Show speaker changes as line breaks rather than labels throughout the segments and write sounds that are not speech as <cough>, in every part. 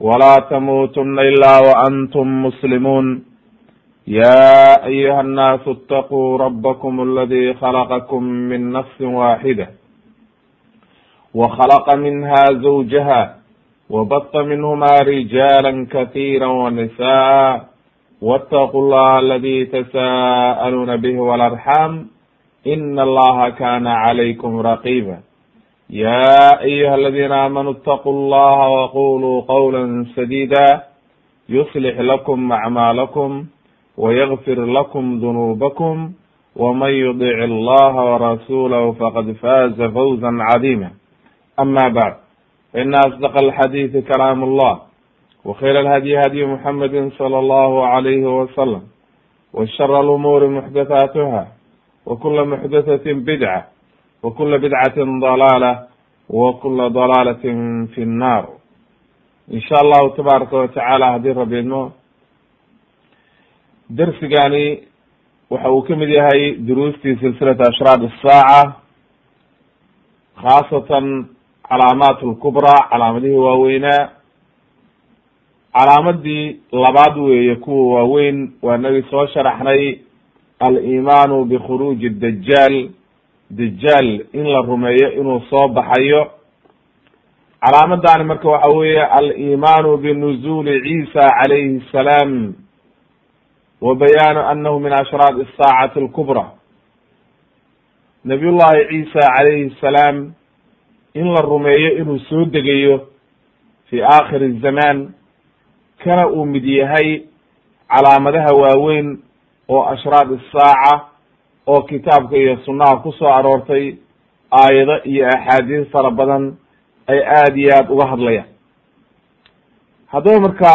ولا تموتن إلا وأنتم مسلمون يا أيها الناس اتقوا ربكم الذي خلقكم من نفس واحدة وخلق منها زوجها وبط منهما رجالا كثيرا ونساء واتقوا الله الذي تساءلون به والأرحام إن الله كان عليكم رقيبا يا أيها الذين آمنوا اتقوا الله وقولوا قولا سديدا يصلح لكم أعمالكم ويغفر لكم ذنوبكم ومن يطع الله ورسوله فقد فاز فوزا عظيما أما بعد فإن أصدق الحديث كلام الله وخير الهدي هدي محمد صلى الله عليه وسلم وشر الأمور محدثاتها وكل محدثة بدعة wkula bidcatin dalaala wakula dalaalatin fi nnar in sha allahu tabaaraka watacaala haddii rabi idmo dersigani waxa uu ka mid yahay duruustii silsilati ashraad asaaca khaasatan calaamaat lkubraa calaamadihii waaweynaa calaamadii labaad weeye kuwa waaweyn waa nagi soo sharaxnay alimaanu bikhuruuji dajaal dajaal in la rumeeyo inuu soo baxayo. Calaamadani marka waxa weeye alimaanu binuzuli ciisa calayhi salaam wa bayaanu anahu min ashraad asaacati alkubra. Nabiy llahi ciisa calayhi salaam in la rumeeyo inuu soo degayo fi aakhiri zamaan kana uu mid yahay calaamadaha waaweyn oo ashraad isaaca oo kitaabka iyo sunnaha ku soo aroortay aayado iyo axaadiis fara badan ay aada iyo aada uga hadlayaan. Haddaba marka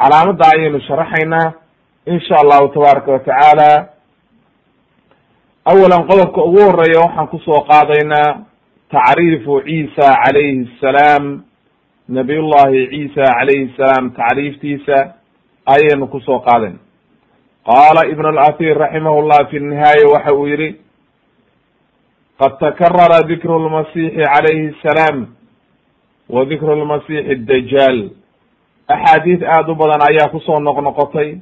calaamadda ayaynu sharaxaynaa insha allahu tabaaraka watacaala awalan qodobka ugu horreeya waxaan ku soo qaadaynaa tacriifu ciisa calayhi salaam nabiy llahi ciisa calayhi salaam tacriiftiisa ayaynu ku soo qaadayna qaala ibn alathir raximah llah fi nihaaya waxa uu yihi qad takarara dikru lmasixi calayhi salaam wa dikru lmasixi dajaal axaadiis aada u badan ayaa ku soo noqnoqotay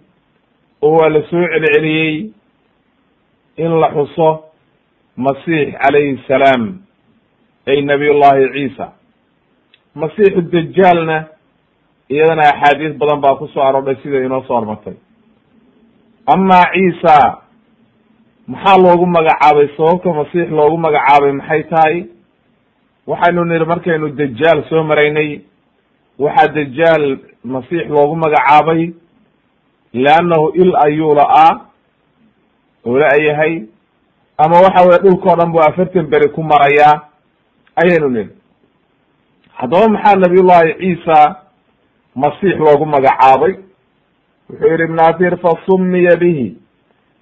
oo waa la soo celceliyey in la xuso masiix calayhi salaam ay nabiy llahi ciisa. Masiixu dajaalna iyadana axaadiis badan baa ku soo aroodhay sida inoo soo hormartay ama ciisa maxaa loogu magacaabay? Sababta masiix loogu magacaabay maxay tahay? Waxaynu nihi markaynu dajaal soo maraynay waxaa dajaal masiix loogu magacaabay leannahu il ayuu la-aa oo la-yahay ama waxa weye dhulkao dhan bu afartan beri ku marayaa? Ayaynu nihi haddaba maxaa nabiy llahi ciisa masiix loogu magacaabay wuxuu yihi ibn fasumiya bihi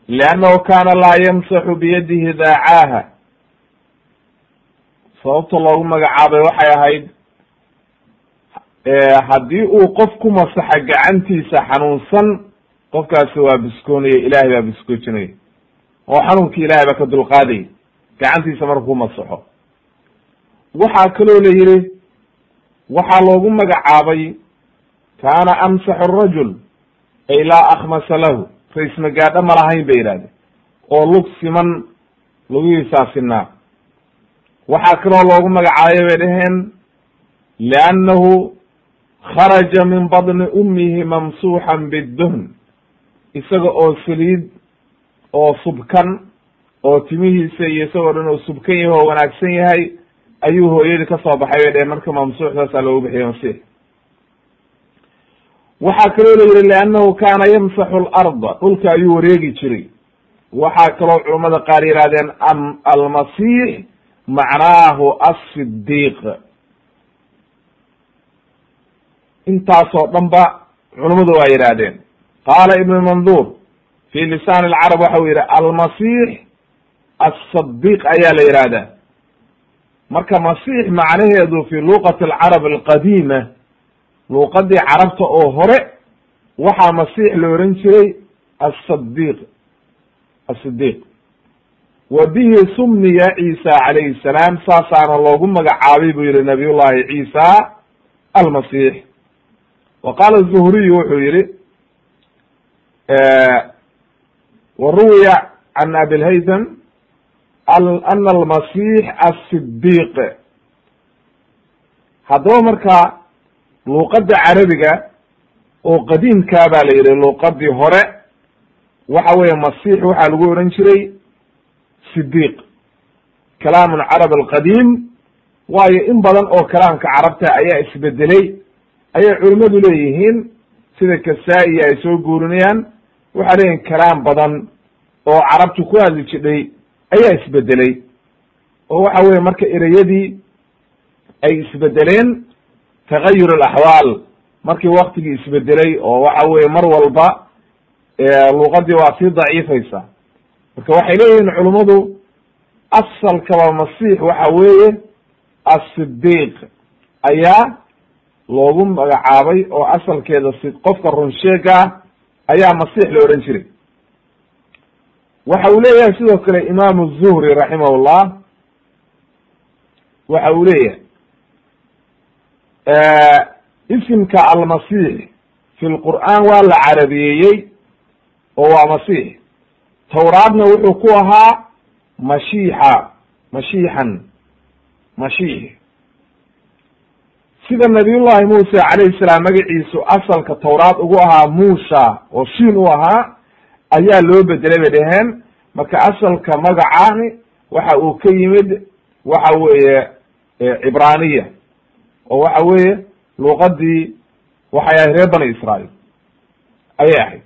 liannahu kana laa yamsaxu biyadihi daacaaha sababta loogu magacaabay waxay ahayd haddii uu qof ku masaxa gacantiisa xanuunsan qofkaasi waa biskoonaya ilahay baa biskoojinaya. Oo xanuunki ilahay baa ka dulqaadaya gacantiisa marku ku masaxo. Waxaa kaloo la yihi waxaa loogu magacaabay kaana amsaxu rajul ay laa akhmasa lahu. Raisma gaadho ma lahayn bay yidhahdeen. Oo lug siman lugihiisaa sinaa. Waxaa kaloo loogu magacaabay bay dhaheen liannahu kharaja min badni ummihi mamsuuxan biduhn isaga oo saliid oo subkan oo timihiisa iyo isagoo dhan oo subkan yahay oo wanaagsan yahay ayuu hooyadii ka soo baxay bay dhaheen marka mamsuuxdaasaa loogu bixiyay masiix waxaa kaloo la yihi liannahu kana yamsaxu larda dhulka ayuu wareegi jiray. Waxaa kaloo culammada qaar yihahdeen almasiix macnaahu asidiiq intaasoo dhan ba culummadu waa yidhaahdeen. Qaala ibn mandur fi lisaan alcarab waxa uu yidhi almasiix asadiq ayaa la yihahdaa marka masiix macnaheedu fi luqati alcarab alqadiima luuqadii carabta oo hore waxaa masiix la ohan jiray asadiq asidiq wa bihi sumiya ciisa calayhi salaam saasaana loogu magacaabay buu yihi nabiy llahi ciisa almasiix. Wa qaala zuhriyu wuxuu yihi wa ruwiya can abilhaytham ana almasix asidiq haddaba marka luuqadda carabiga oo qadiimkaa baa la yidhi luuqadii hore waxa weeye masiix waxaa lagu ohan jiray sidiq kalaamu carab alqadiim waayo in badan oo kalaamka carabta ayaa isbedelay ayay culimmadu leeyihiin sida kasaa-i ay soo guurinayaan waxaa leeyihiin kalaam badan oo carabtu ku hadli jidhay ayaa isbedelay. Oo waxa weye marka ereyadii ay isbedeleen tagayur alaxwaal markii waktigii isbedelay oo waxa weye mar walba luuqadii waa sii daciifaysa marka waxay leeyihiin culummadu asalkaba masiix waxa weeye asidiq ayaa loogu magacaabay oo asalkeeda si qofka runsheega ah ayaa masiix la odhan jiray waxa uu leeyahay sidoo kale imaamu zuhri raximahullah waxa uu leeyahay isimka almasiix fi lqur'aan waa la carabiyeeyey oo waa masiix tawraadna wuxuu ku ahaa mashiixa mashiixan mashiix. Sida nabiyullahi muuse calayhi salaam magaciisu asalka tawraad ugu ahaa muusha oo shiin u ahaa ayaa loo bedelay bay dhaheen. Marka asalka magacaani waxa uu ka yimid waxa weeye cibraaniya oo waxa weeye luuqadii waxay ahayd reer bani israail ayay ahayd.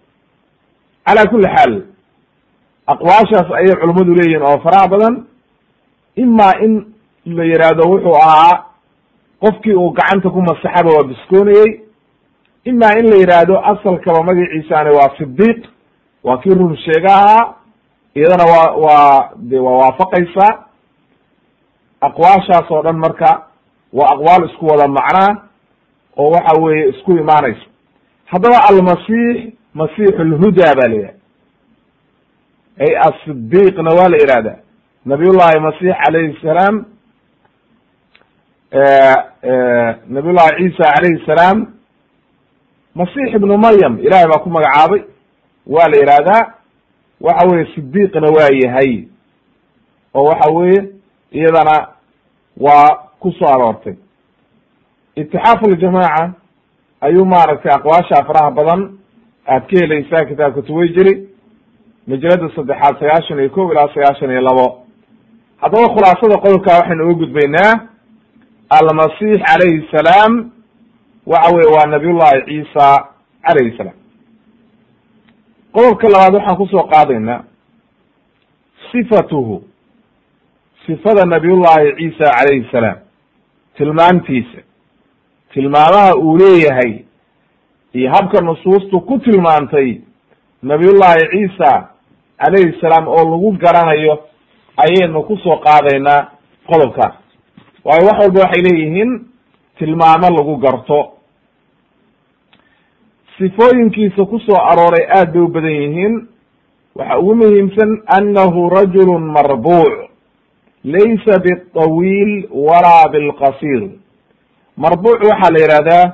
Cala kuli xaal aqwaashaas ayay culummadu leeyihiin oo faraha badan ima in la yidhaahdo wuxuu ahaa qofkii uu gacanta ku masaxaba waa biskoonayey ima in la yidhaahdo asalkaba magaciisaani waa sidiq waa kii run sheega ahaa iyadana waa waa de waa waafaqaysaa. Aqwaashaas oo dhan marka waa aqwaal isku wada macnaa oo waxa weeye isku imaanayso. Haddaba almasiix masix lhuda ba la yidhahda ay asidiqna waa la yihahda nabiy llahi masix alayhi salaam nabiy llahi ciisa alayhi salaam masix ibnu maryam ilahay baa ku magacaabay waa la yihahdaa waxa weye sidiqna waa yahay. Oo waxa weeye iyadana waa ku soo aroortay. Itixaafu ljamaaca ayuu maaragtay aqwaasha faraha badan aad ka helaysaa kitaabka tuwayjiri majalada saddexaad sagaashan iyo kow ilaa sagaashan iyo labo. Haddaba khulaasada qodobka waxaynu uga gudbaynaa almasix calayhi salaam waxa weye waa nabiyullahi ciisa calayhi salaam. Qodobka labaad waxaan ku soo qaadaynaa sifatuhu sifada nabiyullahi ciisa calayhi salaam tilmaantiisa. Tilmaamaha uu leeyahay iyo habka nusuustu ku tilmaantay nabiyullahi ciisa calayhi salaam oo lagu garanayo ayaynu ku soo qaadaynaa qodobkaas waayo wax walba waxay leeyihiin tilmaamo lagu garto. Sifooyinkiisa ku soo arooray aad bay u badan yihiin. Waxa ugu muhiimsan annahu rajulun marbuuc laysa biطawiil walaa bilqasiir marbuuc waxaa la yihahdaa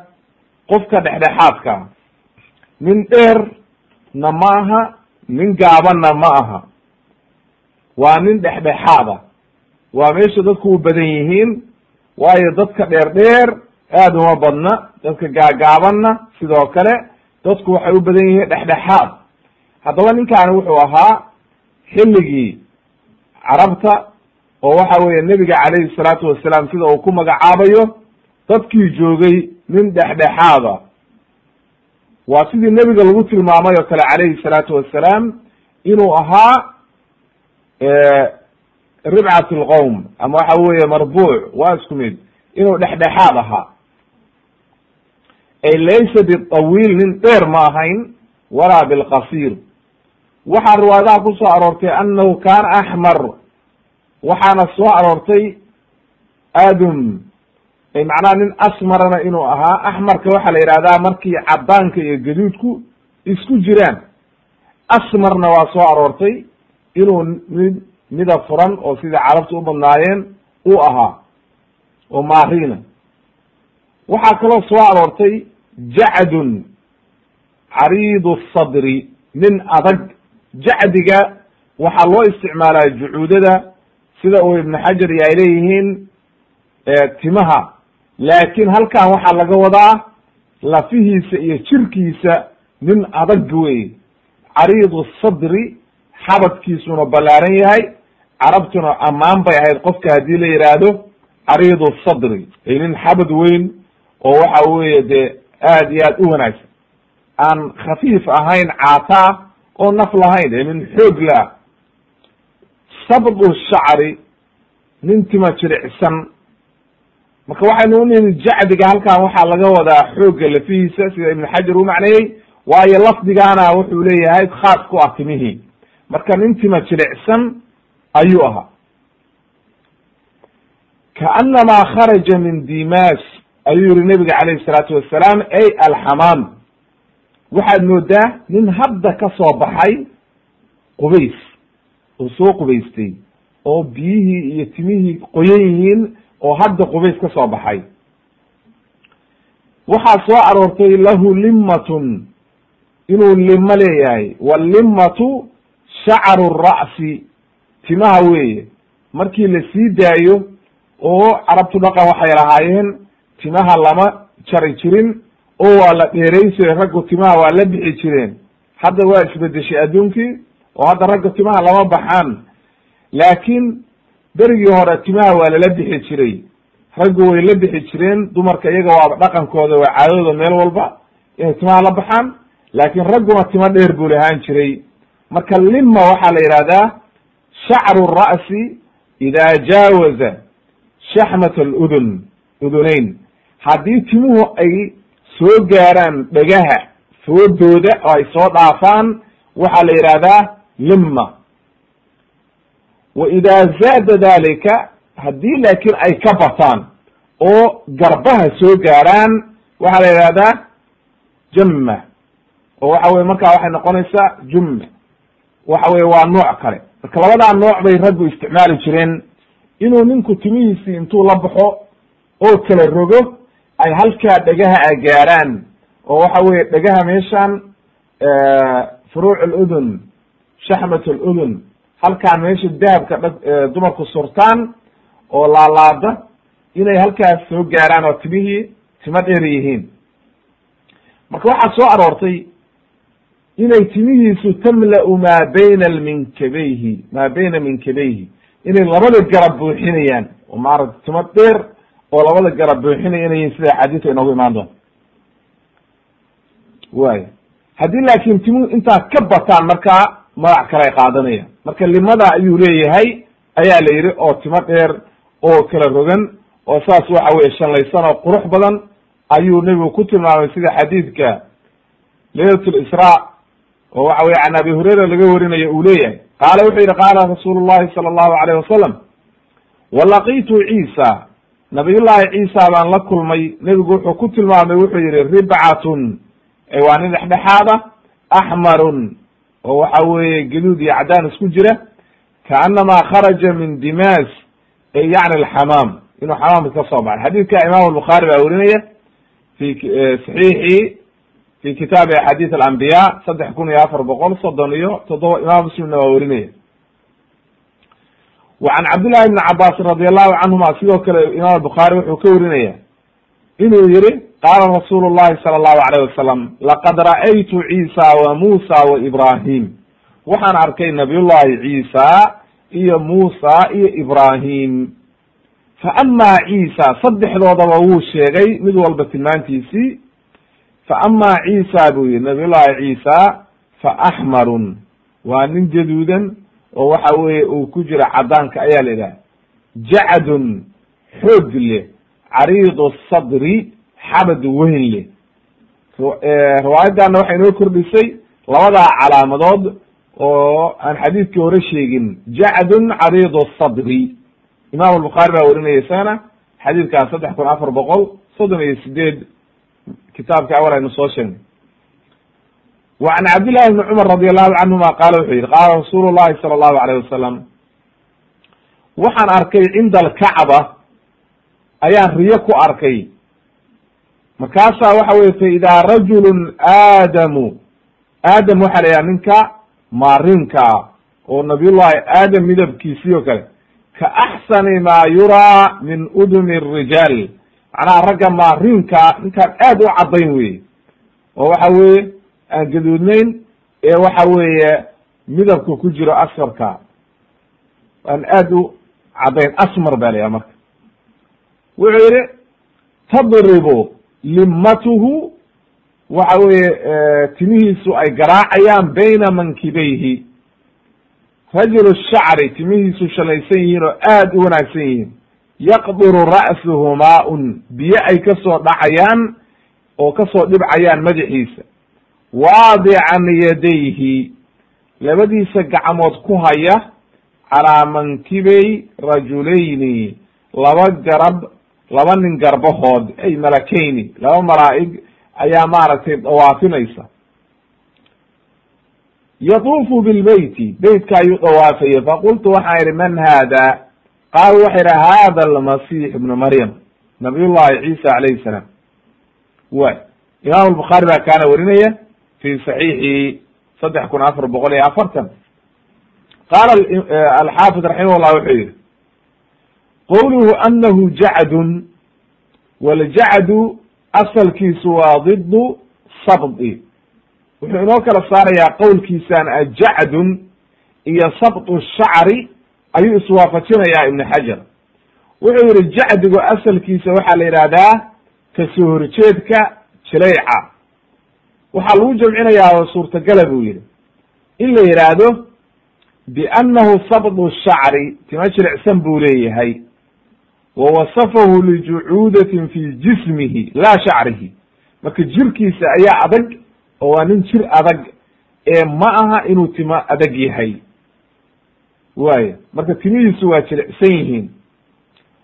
qofka dhexdhexaadka nin dheer na ma aha nin gaabanna ma aha waa nin dhexdhexaada waa meesha dadku u badan yihiin waayo dadka dheer dheer aada uma badna dadka gaagaabanna sidoo kale dadku waxay u badan yihiin dhexdhexaad haddaba ninkaani wuxuu ahaa xilligii carabta oo waxa weeye nebiga calayhi salaatu wasalaam sida uu ku magacaabayo dadkii joogay nin dhexdhexaada. Waa sidii nebiga lagu tilmaamay oo kale calayhi salaatu wasalaam inuu ahaa ribcat lqowm ama waxa weeye marbuuc waa isku mid inuu dhexdhexaad ahaa. Ay laysa bitawiil nin dheer ma ahayn walaa bilqasiir. Waxaa riwaayadaha ku soo aroortay annahu kaana axmar waxaana soo aroortay adum macnaha nin asmarana inuu ahaa axmarka waxaa la yidhahdaa markii caddaanka iyo gaduudku isku jiraan. Asmarna waa soo aroortay inuu mid mida furan oo sida carabta u badnaayeen uu ahaa oo maarina waxaa kaloo soo aroortay jacdun cariidu sadri nin adag. Jacdiga waxaa loo isticmaalaa jucuudada sida uu ibnu xajar iyo ay leeyihiin timaha. Laakiin halkan waxaa laga wadaa lafihiisa iyo jirkiisa nin adag wey cariidu sadri xabadkiisuna ballaaran yahay carabtuna ammaan bay ahayd. Qofka haddii la yidhaahdo cariidu sadri nin xabad weyn oo waxa weeye dee aad iyo aad u wanaagsan. Aan khafiif ahayn caataa oo naf lahayn nin xoog la sabdu shacri nin tima jiricsan marka waxaynu unihi jacdiga halkan waxaa laga wadaa xoogga lafihiisa sida ibnu xajar u macneeyey waayo lafdigaana wuxuu leeyahay khaas ku ah timihii marka nin tima jilicsan ayuu ahaa. Kaanamaa kharaja min dimas ayuu yihi nabiga calayhi salaatu wasalaam ay alxamaam waxaad moodaa nin hadda ka soo baxay qubays oo soo qubaystay oo biyihii iyo timihii qoyan yihiin oo hadda qubays ka soo baxay. Waxaa soo aroortay lahu limmatun inuu limo leeyahay. Wallimmatu shacaru ra'si timaha weeye. Markii la sii daayo oo carabtu dhaqan waxay lahaayeen timaha lama jari jirin oo waa la dheeraysayo raggu timaha waa la bixi jireen. Hadda waa isbedeshay adduunkii oo hadda ragga timaha lama baxaan. Laakiin berigii hore timaha waa lala bixi jiray. Raggu way la bixi jireen dumarka iyaga waaba dhaqankooda waa caadadooda meel walba inay timaha la baxaan. Laakiin ragguna timo dheer buu lahaan jiray. Marka lima waxaa la yidhahdaa shacru ra'si ida jaawaza shaxmat aludun udunayn. Haddii timuhu ay soo gaaraan dhegaha foodooda oo ay soo dhaafaan waxaa la yidhahdaa lima wa idaa zaada dalika haddii laakiin ay ka bataan oo garbaha soo gaaraan waxaa la yidhahdaa jamma oo waxa weye markaa waxay noqonaysaa jumma. Waxa weye waa nooc kale. Marka labadaa nooc bay raggu isticmaali jireen. Inuu ninku timihiisii intuu la baxo oo kala rogo ay halkaa dhegaha a gaaraan. Oo waxa weye dhegaha meeshan furuuc aludun shaxmat aludun halkaan meesha dahabka dha dumarku surtaan oo laalaada inay halkaas soo gaaraan oo timihii timo dheer yihiin. Marka waxaa soo aroortay inay timihiisu tamla'u maa bayna minkabayhi maa bayna minkabayhi inay labada garab buuxinayaan. Oo maaragta timo dheer oo labada garab buuxinaya inay yihiin sida axaadiisu inoogu imaan doonto. Waaya haddii laakiin timuhu intaa ka bataan markaa magac kale ay qaadanayaan. Marka limada ayuu leeyahay ayaa la yidhi oo timo dheer oo kala rogan oo saas waxa weye shanlaysan oo qurux badan ayuu nebigu ku tilmaamay sida xadiidka laylat lisraa oo waxa weye can abi hurayra laga warinayo uu leeyahay. Qaala wuxuu yidhi qaala rasuulu llahi sala allahu alayh wasalam walaqitu ciisa nabiyullahi ciisa baan la kulmay. Nebigu wuxuu ku tilmaamay wuxuu yihi ribcatun waa nin dhexdhexaada axmarun oo waxa weeye gaduud iyo caddaan isku jira kaanamaa kharaja min dimas ay yacni alxamaam inuu xamaamka ka soo baxay. Xadiidka imam albukhaari baa werinaya fi saxiixi fi kitaabi axaadiis alambiya saddex kun iyo afar boqol soddon iyo toddoba imam muslimna waa werinaya wa can cabdillahi bni cabaasin radi allahu canhuma sidoo kale imam albukhaari wuxuu ka werinaya inuu yihi qaala rasuulu llahi sala allahu alayh wasalam laqad ra'aytu ciisa wa muusa wa ibrahim waxaan arkay nabiyullahi ciisa iyo muusa iyo ibrahim fa amaa ciisa saddexdoodaba wuu sheegay mid walba tilmaantiisii fa amaa ciisa buu yihi nabiyullahi ciisa fa axmarun waa nin gaduudan oo waxa weeye uu ku jira caddaanka ayaa la yidhaha jacdun xoog leh cariidu sadri xabad weyn leh. Riwaayadana waxay inoo kordhisay labadaa calaamadood oo aan xadiidkii hore sheegin. Jacdun cariid sadri. Imam albukhaari baa warinaya isagana xadiidkaas saddex kun afar boqol soddon iyo sideed kitaabka awal aynu soo sheegnay. Wa can cabdillahi bni cumar radi allahu canhuma qaala wuxuu yihi qaala rasuulu llahi sala allahu alayh wasalam waxaan arkay cinda alkacba ayaan riyo ku arkay markaasaa waxa weye fa idaa rajulun aadamu aadam waxaa la yidhaha ninka maarinkaa oo nabiyullahi aadam midabkiisii oo kale ka axsani maa yuraa min udumi rijaal macnaha ragga maarinkaa ninkaan aad u caddayn weye oo waxa weeye aan gaduudnayn ee waxa weeye midabka ku jiro asfarka aan aad u caddayn asmar ba la yaha marka. Wuxuu yihi tadribu limatuhu waxa weeye timihiisu ay garaacayaan bayna mankibayhi. Rajulu shacri timihiisu shalaysan yihiin oo aad u wanaagsan yihiin. Yaqduru ra'suhu maa-un biyo ay ka soo dhacayaan oo ka soo dhibcayaan madaxiisa. Waadican yadayhi labadiisa gacmood ku haya calaa mankibay rajulayni laba garab laba nin garbahood ay malakeyni laba malaa'ig ayaa maaragtay dawaafinaysa yatuufu bilbeyti beytka ayuu dawaafaya faqultu waxaan idhi man haada? Qaalu waxay idhi hada almasix ibnu maryam nabiyullahi ciisa calayhi salaam. Way imam albukhaari baa kaana warinaya fi saxiixi saddex kun afar boqol iyo afartan. Qaala alxaafid raximah llah wuxuu yihi qowluhu anahu jacdun waljacdu asalkiisu waa didu sabdi. Wuxuu inoo kala saarayaa qowlkiisaan a jacdun iyo sabtu shacri ayuu iswaafajinayaa ibnu xajar. Wuxuu yihi jacdigu asalkiisa waxaa la yidhahdaa ka soo horjeedka jilayca. Waxaa lagu jamcinayaa suurtagala buu yihi in la yidhaahdo biannahu sabdu shacri tima jilicsan buu leeyahay wa wasafahu lijucuudatin fi jismihi laa shacrihi marka jirkiisa ayaa adag oo waa nin jir adag ee ma aha inuu timo adag yahay. waaya marka timihiisu waa jilicsan yihiin.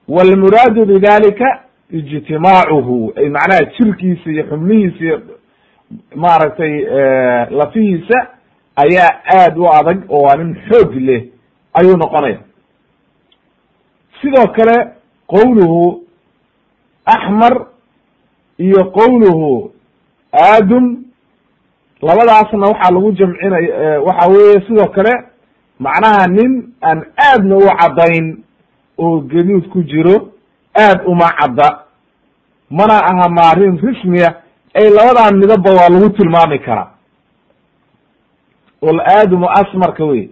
walmuraadu bidalika ijtimaacuhu ay macnaha jirkiisa iyo xubnihiisa iyo maaragtay lafihiisa ayaa aad u adag oo waa nin xoog leh ayuu noqonaya. sidoo kale qowluhu axmar iyo qowluhu aadum labadaasna waxaa lagu jamcinaya waxa weeye sidoo kale macnaha nin aan aadna u caddayn oo gaduud ku jiro aad uma cadda. Mana aha maarin rismiya ay labadan midabba waa lagu tilmaami karaa. Walaadamu asmarka wey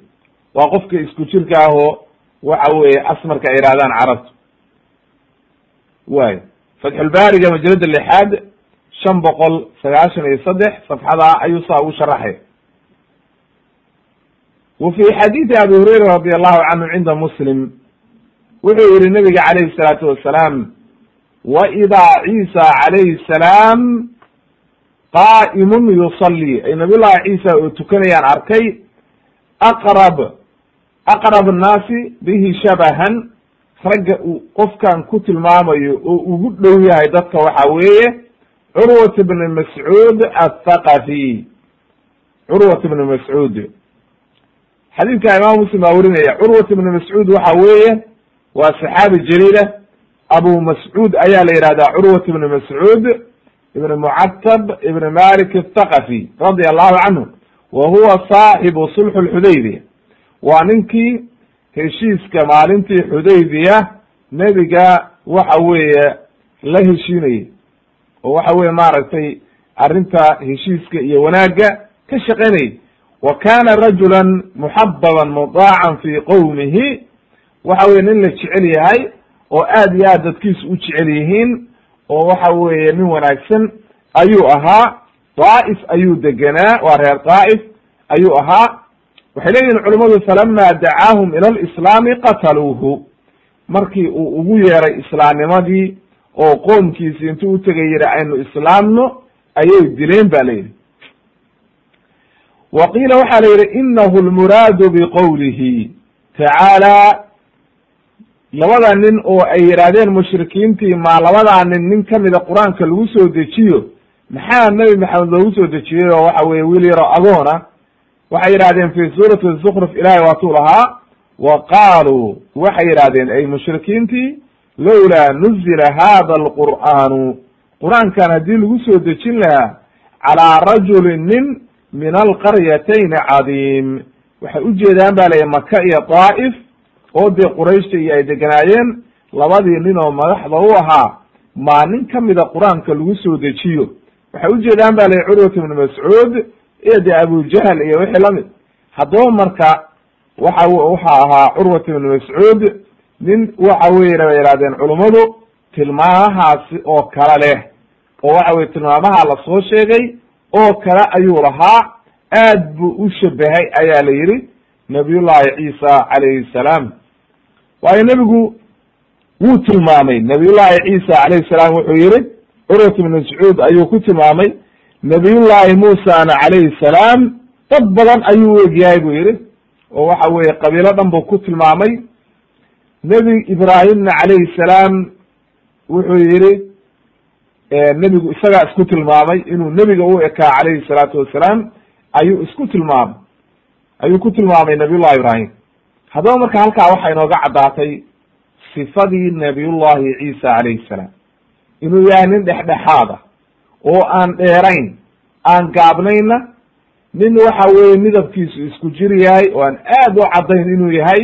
waa qofka isku jirka ahoo waxa weeye asmarka ay yihahdaan carabtu way. Fatxulbaariga majalada lixaad shan boqol sagaashan iyo saddex safxada ayuu saa ugu sharaxay. Wa fi xadiidi abi hurayra radi allahu canhu cinda muslim wuxuu yihi nabiga calayhi salaatu wasalaam wa idaa ciisa calayhi salaam qaa'imun yusalli. Ay nabiy llahi ciisa oo tukanayaan arkay aqrab aqrab annaasi bihi shabahan ragga uu qofkan ku tilmaamayo oo ugu dhow yahay dadka waxa weeye curwat bn mascuud athaqafi curwat bn mascuud. Xadiidka imam muslim baa werinaya curwat bn mascuud waxa weeye waa saxaabi jaliila. Abu mascuud ayaa la yihahdaa curwat bn mascuud ibn mucatab ibn malik athaqafi radia allahu canhu wa huwa saaxibu sulxu lxudaybiya waa ninkii heshiiska maalintii xudaybiya nebiga waxa weeye la heshiinayay. Oo waxa weye maaragtay arrinta heshiiska iyo wanaagga ka shaqaynayay. Wa kana rajulan muxababan mudaacan fi qowmihi waxa weye nin la jecel yahay oo aad iyo aad dadkiisu u jecel yihiin oo waxa weeye nin wanaagsan ayuu ahaa daa'if ayuu degenaa waa reer daa'if ayuu ahaa waxay leeyihiin culimadu falama dacaahum ila lislaami qataluuhu. Markii uu ugu yeeray islaamnimadii oo qoomkiisi intuu utegay yihi aynu islaamno ayay dileen ba la yidhi wa qiila waxaa la yidhi inahu lmuraadu biqowlihi tacaala labada nin oo ay yidhaahdeen mushrikiintii maa labadaa nin nin kamida qur'aanka lagu soo dejiyo maxaa nebi maxamed loogu soo dejiyey oo waxa weye wiil yaro agoona waxay yidhahdeen fi suurati zukruf ilahay waatuu lahaa wa qaaluu waxay yidhahdeen ay mushrikiintii lowlaa nuzila hada alqur'aanu. Qur'aankan haddii lagu soo dejin lahaa calaa rajulin nin min alqaryatayni cadiim. Waxay ujeedaan ba layihi maka iyo daa'if oo dee qurayshta iyo ay deganaayeen labadii nin oo madaxda u ahaa maa nin kamida qur'aanka lagu soo dejiyo. Waxay ujeedaan ba layihi curwat ibnu mascuud iyo dee abujahal iyo wixii la mid haddaba marka waxa waxaa ahaa curwat ibnu mascuud nin waxa weye bay yihahdeen culummadu tilmaamahaasi oo kale leh oo waxa weye tilmaamaha la soo sheegay oo kale ayuu lahaa aad buu u shabahay ayaa la yidhi nabiyullahi ciisa calayhi salaam. Waayo nebigu wuu tilmaamay nabiyullahi ciisa calayhi salaam wuxuu yihi curwat ibnu mascuud ayuu ku tilmaamay nabiyullahi muusana calayhi salaam dad badan ayuu u egyahay buu yihi oo waxa weye qabiilo dhan buu ku tilmaamay. Nebi ibraahimna calayhi salaam wuxuu yihi nebigu isagaa isku tilmaamay inuu nebiga u ekaa calayhi salaatu wasalaam ayuu isku tilmaamay ayuu ku tilmaamay nabiyullahi ibraahim. Haddaba marka halkaa waxaa inooga caddaatay sifadii nabiyullahi ciisa calayhi salaam. Inuu yahay nin dhexdhexaada oo aan dheerayn aan gaabnayna nin waxa weye midabkiisu isku jir yahay oo aan aad u caddayn inuu yahay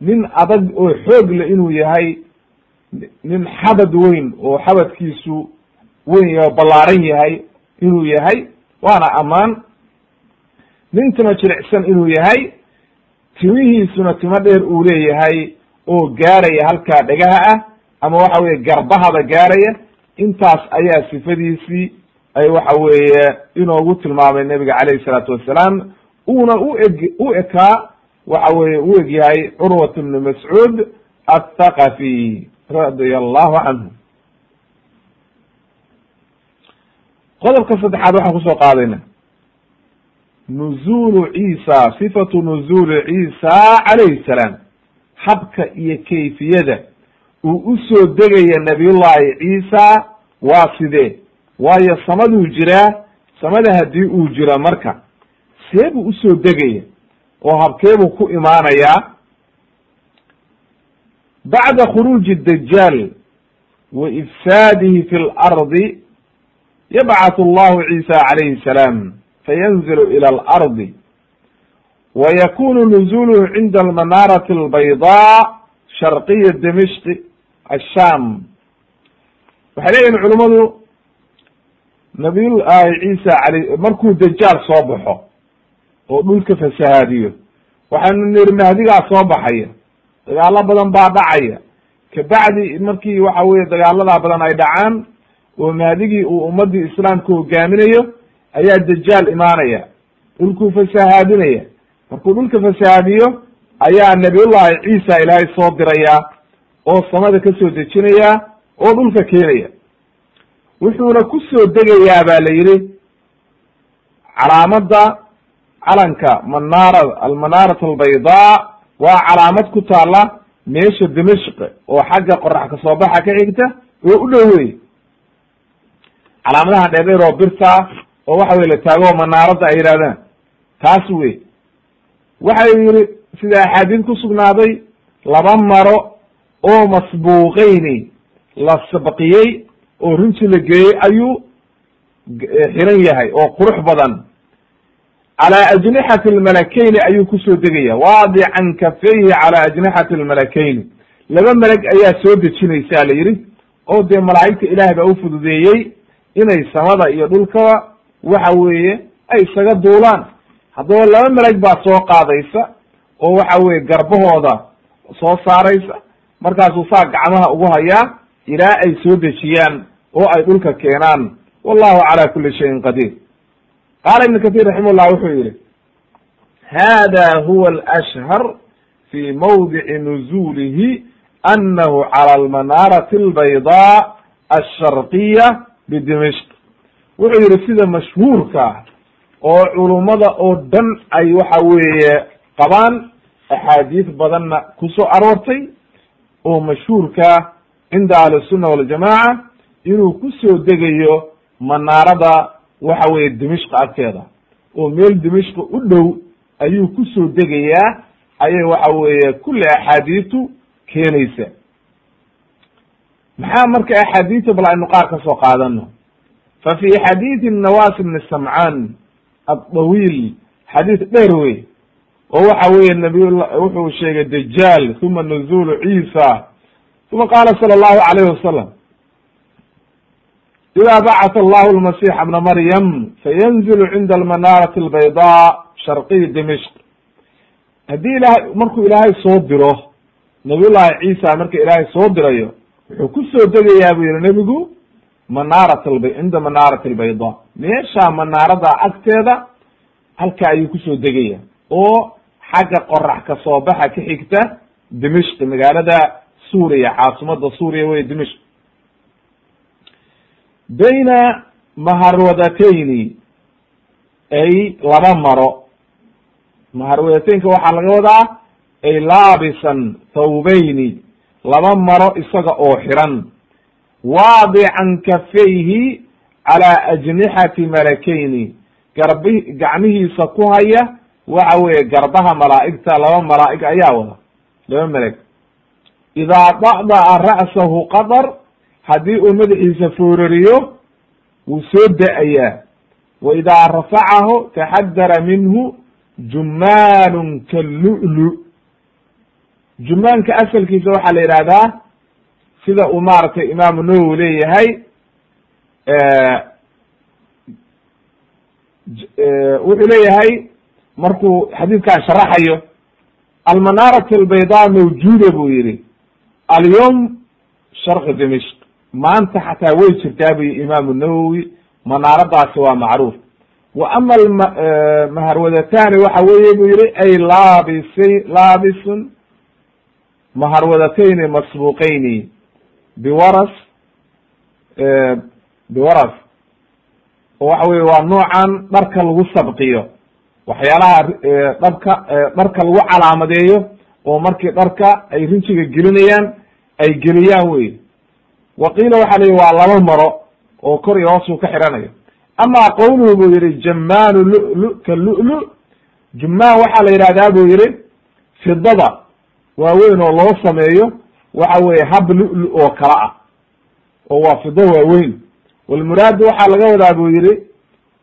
nin adag oo xoog le inuu yahay nin xabad weyn oo xabadkiisu weyn oo ballaaran yahay inuu yahay waana ammaan. Nin tima jilicsan inuu yahay timihiisuna timo dheer uu leeyahay oo gaaraya halkaa dhegaha ah ama waxa weye garbahada gaaraya intaas ayaa sifadiisii ay waxa weeye inoogu tilmaamay nebiga calayhi salaatu wassalaam uuna u eg u ekaa waxa weye u eg yahay curwat bnu mascuud athaqafi radia allahu canhu qodobka saddexaad waxaan ku soo qaadayna nuzulu ciisa sifatu nuzuli ciisa calayhi salaam habka iyo kayfiyada uu u soo degaya nabiyullahi ciisa waa sidee? Waayo samaduu jiraa? Samada haddii uu jiro marka. See buu u soo degaya oo habkeebuu ku imaanayaa bacda khuruuji dajaal wa ifsaadihi fi lardi yabcathu allahu ciisa calayhi salaam fayanzilu ila alardi wa yakunu nuzuluhu cinda almanaarati albaydaa sharqiya dimishqi asham waxay leeyihiin culummadu nabiyullahi ciisa alay markuu dajaal soo baxo oo dhulka fasahaadiyo waxaanu niri mahdigaa soo baxaya dagaalo badan baa dhacaya kabacdi markii waxa weye dagaaladaa badan ay dhacaan oo mahdigii uu ummadii islaamka hogaaminayo ayaa dajaal imaanaya dhulkuu fasahaadinaya markuu dhulka fasahaadiyo ayaa nabiyullahi ciisa ilaahay soo diraya oo samada ka soo dejinaya oo dhulka keenaya. Wuxuuna ku soo degayaa ba la yidhi calaamada calanka manaara almanaarat albaydaa waa calaamad ku taala meesha dimashq oo xagga qorax ka soo baxa ka xigta oo u dhow wey calaamadaha dheerdheer oo birta oo waxa weye la taago manaaradda ay yidhahdaan taas wey waxay yihi sida axaadiid ku sugnaaday laba maro oo masbuuqeyni la sabqiyey oo rinji la geeyey ayuu xiran yahay oo qurux badan. Calaa ajnixati lmalakeyni ayuu ku soo degaya waadican kafeyhi calaa ajnixati lmalakeyni laba meleg ayaa soo dejinaysaa la yidhi oo dee malaa'igta ilaah baa ufududeeyey inay samada iyo dhulkaba waxa weeye ay isaga duulaan. Haddaba laba meleg baa soo qaadaysa oo waxa weye garbahooda soo saaraysa markaasuu saa gacmaha ugu hayaa ilaa ay soo dejiyaan oo ay dhulka keenaan. Wallahu cala kuli shayin qadiir. Qaala ibn kathir raximah wuxuu yihi hada huwa alashhar fi mawdici nuzulihi anahu cala almanaarati albaydaa alsharqiya bidimishq. Wuxuu yihi sida mashhuurka oo culummada oo dhan ay waxa weeye qabaan axaadiis badanna ku soo aroortay oo mashhuurka cinda ahlisunna waljamaaca inuu ku soo degayo manaarada waxa weeye dimishqa agteeda. Oo meel dimishqa u dhow ayuu ku soo degayaa ayay waxa weeye kulli axaadiistu keenaysa. Maxaa marka axaadiista bal aynu qaar ka soo qaadano fa fi xadiidi nawas bni samcaan addawiil xadiis dheer wey oo waxa weeye nabiyla wuxuu sheegay dajaal uma nuzulu ciisa uma qaala sala allahu alayhi wasalam ida bacata allahu lmasixa bna maryam fayanzilu cinda almanaarati albayda sharqiy dimishq. Haddii ilahay markuu ilaahay soo diro nabiy llahi ciisa marka ilaahay soo dirayo wuxuu ku soo degayaa buu yihi nebigu manaarat alba cinda manaarati albayda meesha manaarada agteeda halka ayuu ku soo degaya oo xagga qorax ka soo baxa ka xigta dimishq magaalada suuriya caasimada suuriya wey dimishq. Bayna maharwadatayni ay laba maro. Maharwadateynka waxaa laga wadaa ay laabisan thawbayni laba maro isaga oo xiran. Waadican kafayhi calaa ajnixati malakayni garbi gacmihiisa ku haya waxa weeye garbaha malaa'igta laba malaa'ig ayaa wada. Laba meleg idaa da'da'a ra'sahu qadar haddii uu madaxiisa foorariyo wuu soo da'ayaa. Wa idaa rafacahu taxadara minhu jumaanun kallu'lu. Jumaanka asalkiisa waxaa la yidhahdaa sida uu maaragtay imaamu nawowi leeyahay wuxuu leeyahay markuu xadiidkan sharaxayo almanaarat albayda mawjuuda buu yihi alyom sharqi dimishq. Maanta xataa way jirtaa bu yihi imaamu nawowi manaaradaasi waa macruuf. Wa ama maharwadatani waxa weeye buu yihi ay laabisay laabisun maharwadatayni masbuqayni biwaras biwaras. Waxa weye waa noocan dharka lagu sabqiyo waxyaalaha dharka dharka lagu calaamadeeyo oo markii dharka ay rinjiga gelinayaan ay geliyaan wey wa qiila waxa la yihi waa laba maro oo kor iyo hoos uu ka xiranayo. Ama qowluhu buu yihi jamaanu lulu ka lulu. Jumaan waxaa la yidhahdaa buu yihi fidada waaweyn oo loo sameeyo waxa weye hab lulu oo kala ah oo waa fido waaweyn walmuraadu waxaa laga wadaa buu yihi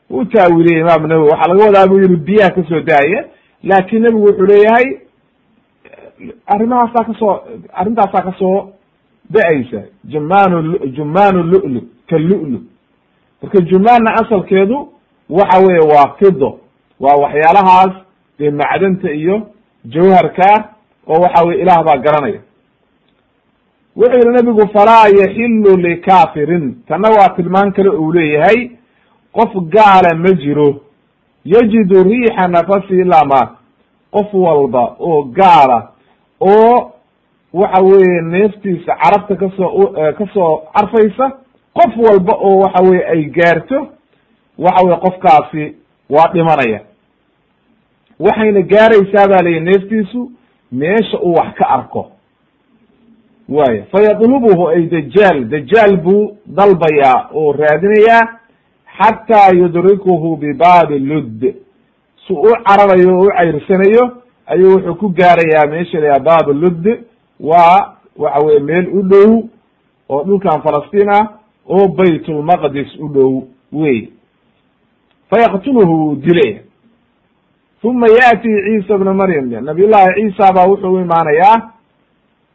u taawiliyey imaam nawowi waxaa laga wadaa buu yihi biyaha ka soo daaya laakin nebigu wuxuu leeyahay arrimahaasaa ka soo arrintaasaa ka soo da'aysa. Jumaanu jumaanu lulu ka lulu. Marka jumaanna asalkeedu waxa weye waa fido waa waxyaalahaas dee macdanta iyo jawharka oo waxa weye ilaah baa garanaya. Wuxuu yihi nabigu falaa yaxilu likafirin tanna waa tilmaan kale uu leeyahay qof gaala ma jiro. Yajidu riixa nafasi ilaa maat qof walba oo gaala oo waxa weeye neeftiisa carabta ka soo ka soo carfaysa qof walba oo waxa weye ay gaarto waxa weye qofkaasi waa dhimanaya. Waxayna gaaraysaa baa layihi neeftiisu meesha uu wax ka arko. Waaya fayadlubuhu ay dajaal dajaal buu dalbayaa oo raadinayaa xataa yudrikuhu bibaabi ludd si u cararayo oo u cayrsanayo ayuu wuxuu ku gaarayaa meesha la yaha baabu ludd waa waxa weye meel u dhow oo dhulkan falastiin ah oo baytulmaqdis u dhow wey fayaqtuluhu wuu dilaya uma yaati ciisa bna maryam nabiy ciisa baa wuxuu u imaanayaa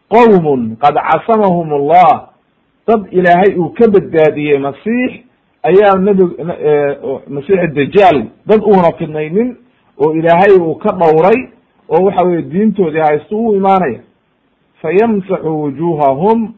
qowmun qad casamahum allah dad ilaahay uu ka badbaadiyey masiix ayaa nabi masiix dajaal dad uuna fidnaynin oo ilaahay uu ka dhowray oo waxa weye diintoodii haysto u imaanaya. Fayamsaxu wujuhahum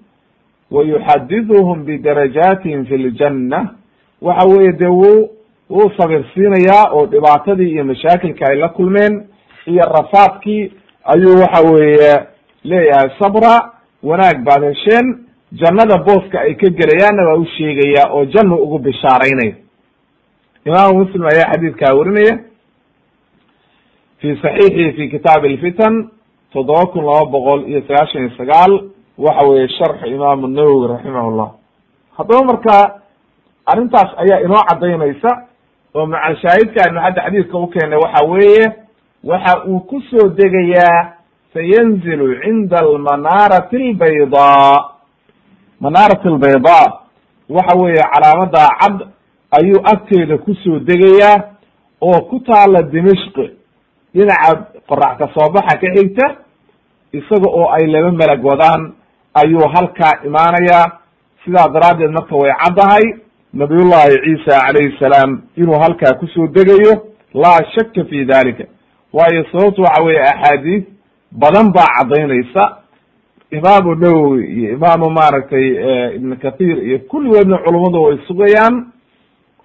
wa yuxadiduhum bidarajaatihim fi ljanna waxa weye dee wuu wuu sabirsiinayaa oo dhibaatadii iyo mashaakilka ay la kulmeen iyo rafaadkii ayuu waxa weeye leeyahay sabra wanaag baad hesheen jannada booska ay ka gelayaanna waa u sheegayaa oo jannu ugu bishaaraynaya imaamu muslim ayaa xadiidkaa warinaya fi saxiixi fi kitaab alfitan toddoba kun laba boqol iyo sagaashan iyo sagaal waxa weeye sharxu imaamu nawowi raximah haddaba marka arrintaas ayaa inoo cadaynaysa oo macalshaahidka aynu hadda xadiidka u keenay waxa weeye waxa uu ku soo degayaa sayanzilu cinda almanaarati albaydaa manaarat albaydaa waxa weeye calaamada cad ayuu agteeda ku soo degayaa oo ku taala dimishqi dhinaca qorax ka soo baxa ka xigta isaga oo ay laba melag wadaan ayuu halkaa imaanayaa. Sidaa daraaddeed marka way caddahay nabiyullahi ciisa calayhi salaam inuu halkaa ku soo degayo laa shaka fi dalika waayo sababtu waxa weeye axaadiis badan baa caddaynaysa imaamu nawowi iyo imaamu maaragtay ibn kathir iyo kulligoodna culummadu way sugayaan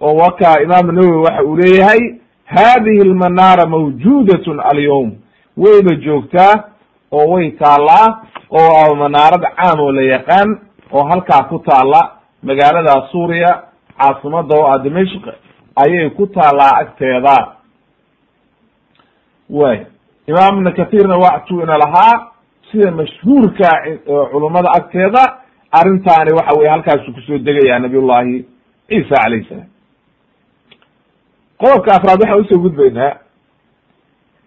oo waka imaamu nawowi waxa uu leeyahay hadihi almanaara mawjudatun alyawm. Wayba joogtaa oo way taallaa oo manaarad caam oo la yaqaan oo halkaa ku taalla magaalada suuriya caasimada oo ah dimashq ayay ku taallaa agteeda. Way imaam ibn kathirna waxtuu ina lahaa sida mashhuurka culummada agteeda arrintaani waxa weye halkaasu ku soo degaya nabiyullahi ciisa calayh salaam. Qodobka afraad waxaan u soo gudbaynaa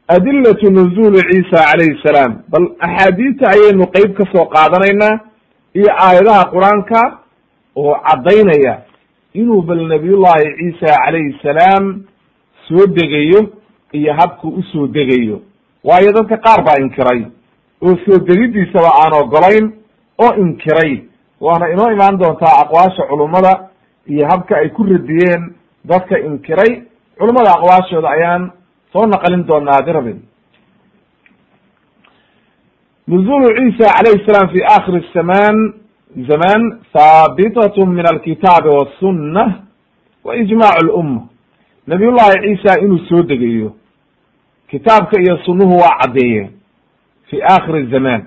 adilatu nuzuli ciisa calayhi salaam. Bal axaadiista ayaynu qeyb ka soo qaadanaynaa iyo aayadaha qur'aanka oo caddaynaya inuu bal nabiyullahi ciisa calayhi salaam soo degayo iyo habku u soo degayo. Waayo dadka qaar baa inkiray oo soo degidiisaba aan ogolayn oo inkiray. Waana inoo imaan doontaa aqwaasha culummada iyo habka ay ku radiyeen dadka inkiray. Culummada aqwaashooda ayaan soo naqlin doonaa hadi rabin nuzulu ciisa calayhi salaam fi akhir zaman zaman haabitat min alkitaabi wasunna wa ijmac lumma nabiy llahi ciisa inuu soo degayo kitaabka iyo sunnuhu waa caddeeyeen fi akhir zaman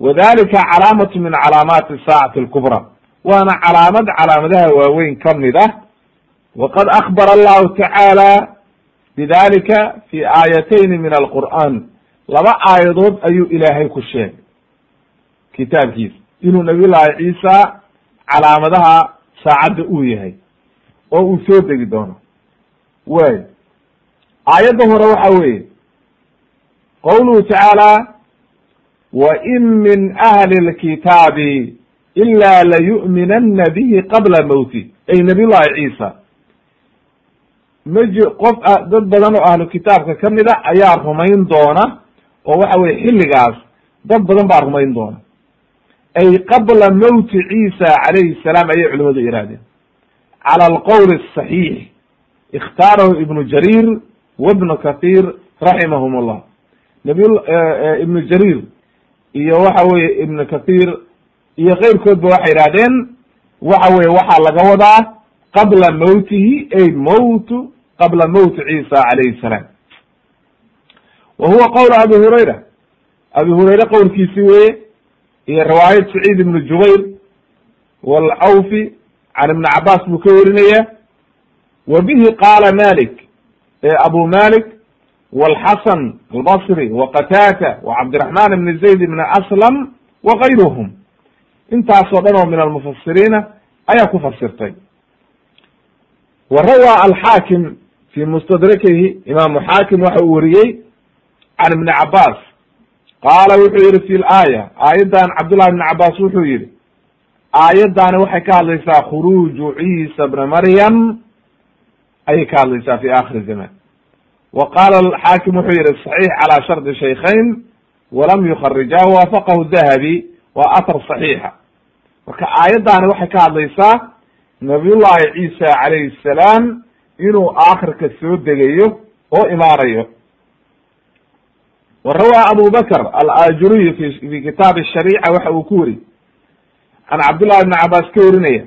wadalika calaamat min calaamaati saacati alkubra waana calaamad calaamadaha waaweyn ka mid ah waqad akbara allahu tacaala bidalika fi aayatayn min alqur'an laba aayadood ayuu ilaahay ku sheegay kitaabkiisa inuu nabiy llahi ciisa calaamadaha saacadda uu yahay oo uu soo degi doono way aayadda hore waxa weeye qawluhu tacaala wa in min ahli lkitaabi ila layu'minana bihi qabla mowti ay nabiy llahi ciisa ma ji qof dad badan oo ahlu kitaabka ka mid a ayaa rumayn doona oo waxa weye xilligaas dad badan baa rumayn doona ay qabla mowti ciisa calayhi salaam ayay culimadu yihaahdeen cala alqowl asaxiix ikhtaarahu ibnu jarir wabnu kathir raximahum llah nabiy ibnu jarir iyo waxa weye ibnu kathir iyo keyrkoodba waxay yihahdeen waxa weye waxaa laga wadaa qabla mowtihi ay mowtu qabla mowti ciisa calayhi salaam. Wa huwa qowl abi hurayra. Abi hurayre qowlkiisi weye iyo riwaayad saciid ibnu jubayr walcawfi can ibni cabaas buu ka warinaya wa bihi qaala malik abu malik qataata wa cabdiraxman ibni zayd ibni aslam wa gayruhum intaasoo dhan oo min almufasiriina ayaa ku fasirtay rawaa alxaakim fi mustadrakihi imaamu xaakim waxa uu wariyey can ibni cabaas qaala wuxuu yihi fi laaya aayaddan cabdullahi ibni cabaas wuxuu yihi aayaddaani waxay ka hadlaysaa khuruuju ciisa bna maryam ayay ka hadlaysaa fi akhiri zaman wa qaala xaakim wuxuu yihi saxiix calaa shardi shaykhayn walam yukharijaahu waafaqahu dahabi waa athar saxiixa marka aayaddaani waxay ka hadlaysaa nabiyullahi ciisa calayhi salaam inuu aakhirka soo degayo oo imaanayo wa rawaa abu bakr alajuriy fi fi kitaabi shariica waxa uu ku weri can cabdullahi ibni cabaas ka warinaya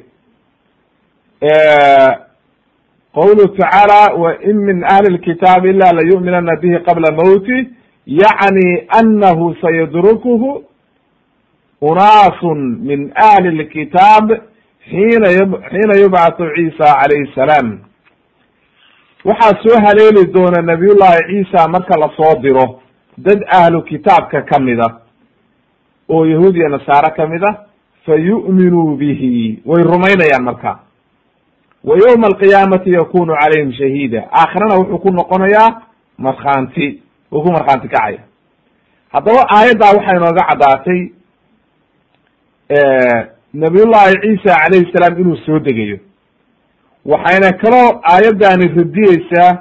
qawluhu tacaala wa in min ahli lkitaabi ila layu'minana bihi qabla mowti yacni anahu sayadrukuhu unaasun min ahli lkitaab xiina xiina yubcathu ciisa calayhi salaam waxaa soo haleeli doona nabiyullahi ciisa marka la soo diro dad ahlu kitaabka ka mid a oo yahuud iyo nasaare ka mid a fa yu'minuu bihi way rumaynayaan marka wa yowma alqiyaamati yakunu calayhim shahiida aakhirana wuxuu ku noqonayaa markhaanti uu ku markhaanti kacaya haddaba aayaddaa waxay inooga caddaatay nabiyullahi ciisa calayhi salaam inuu soo degayo waxayna kaloo aayaddaani radiyeysaa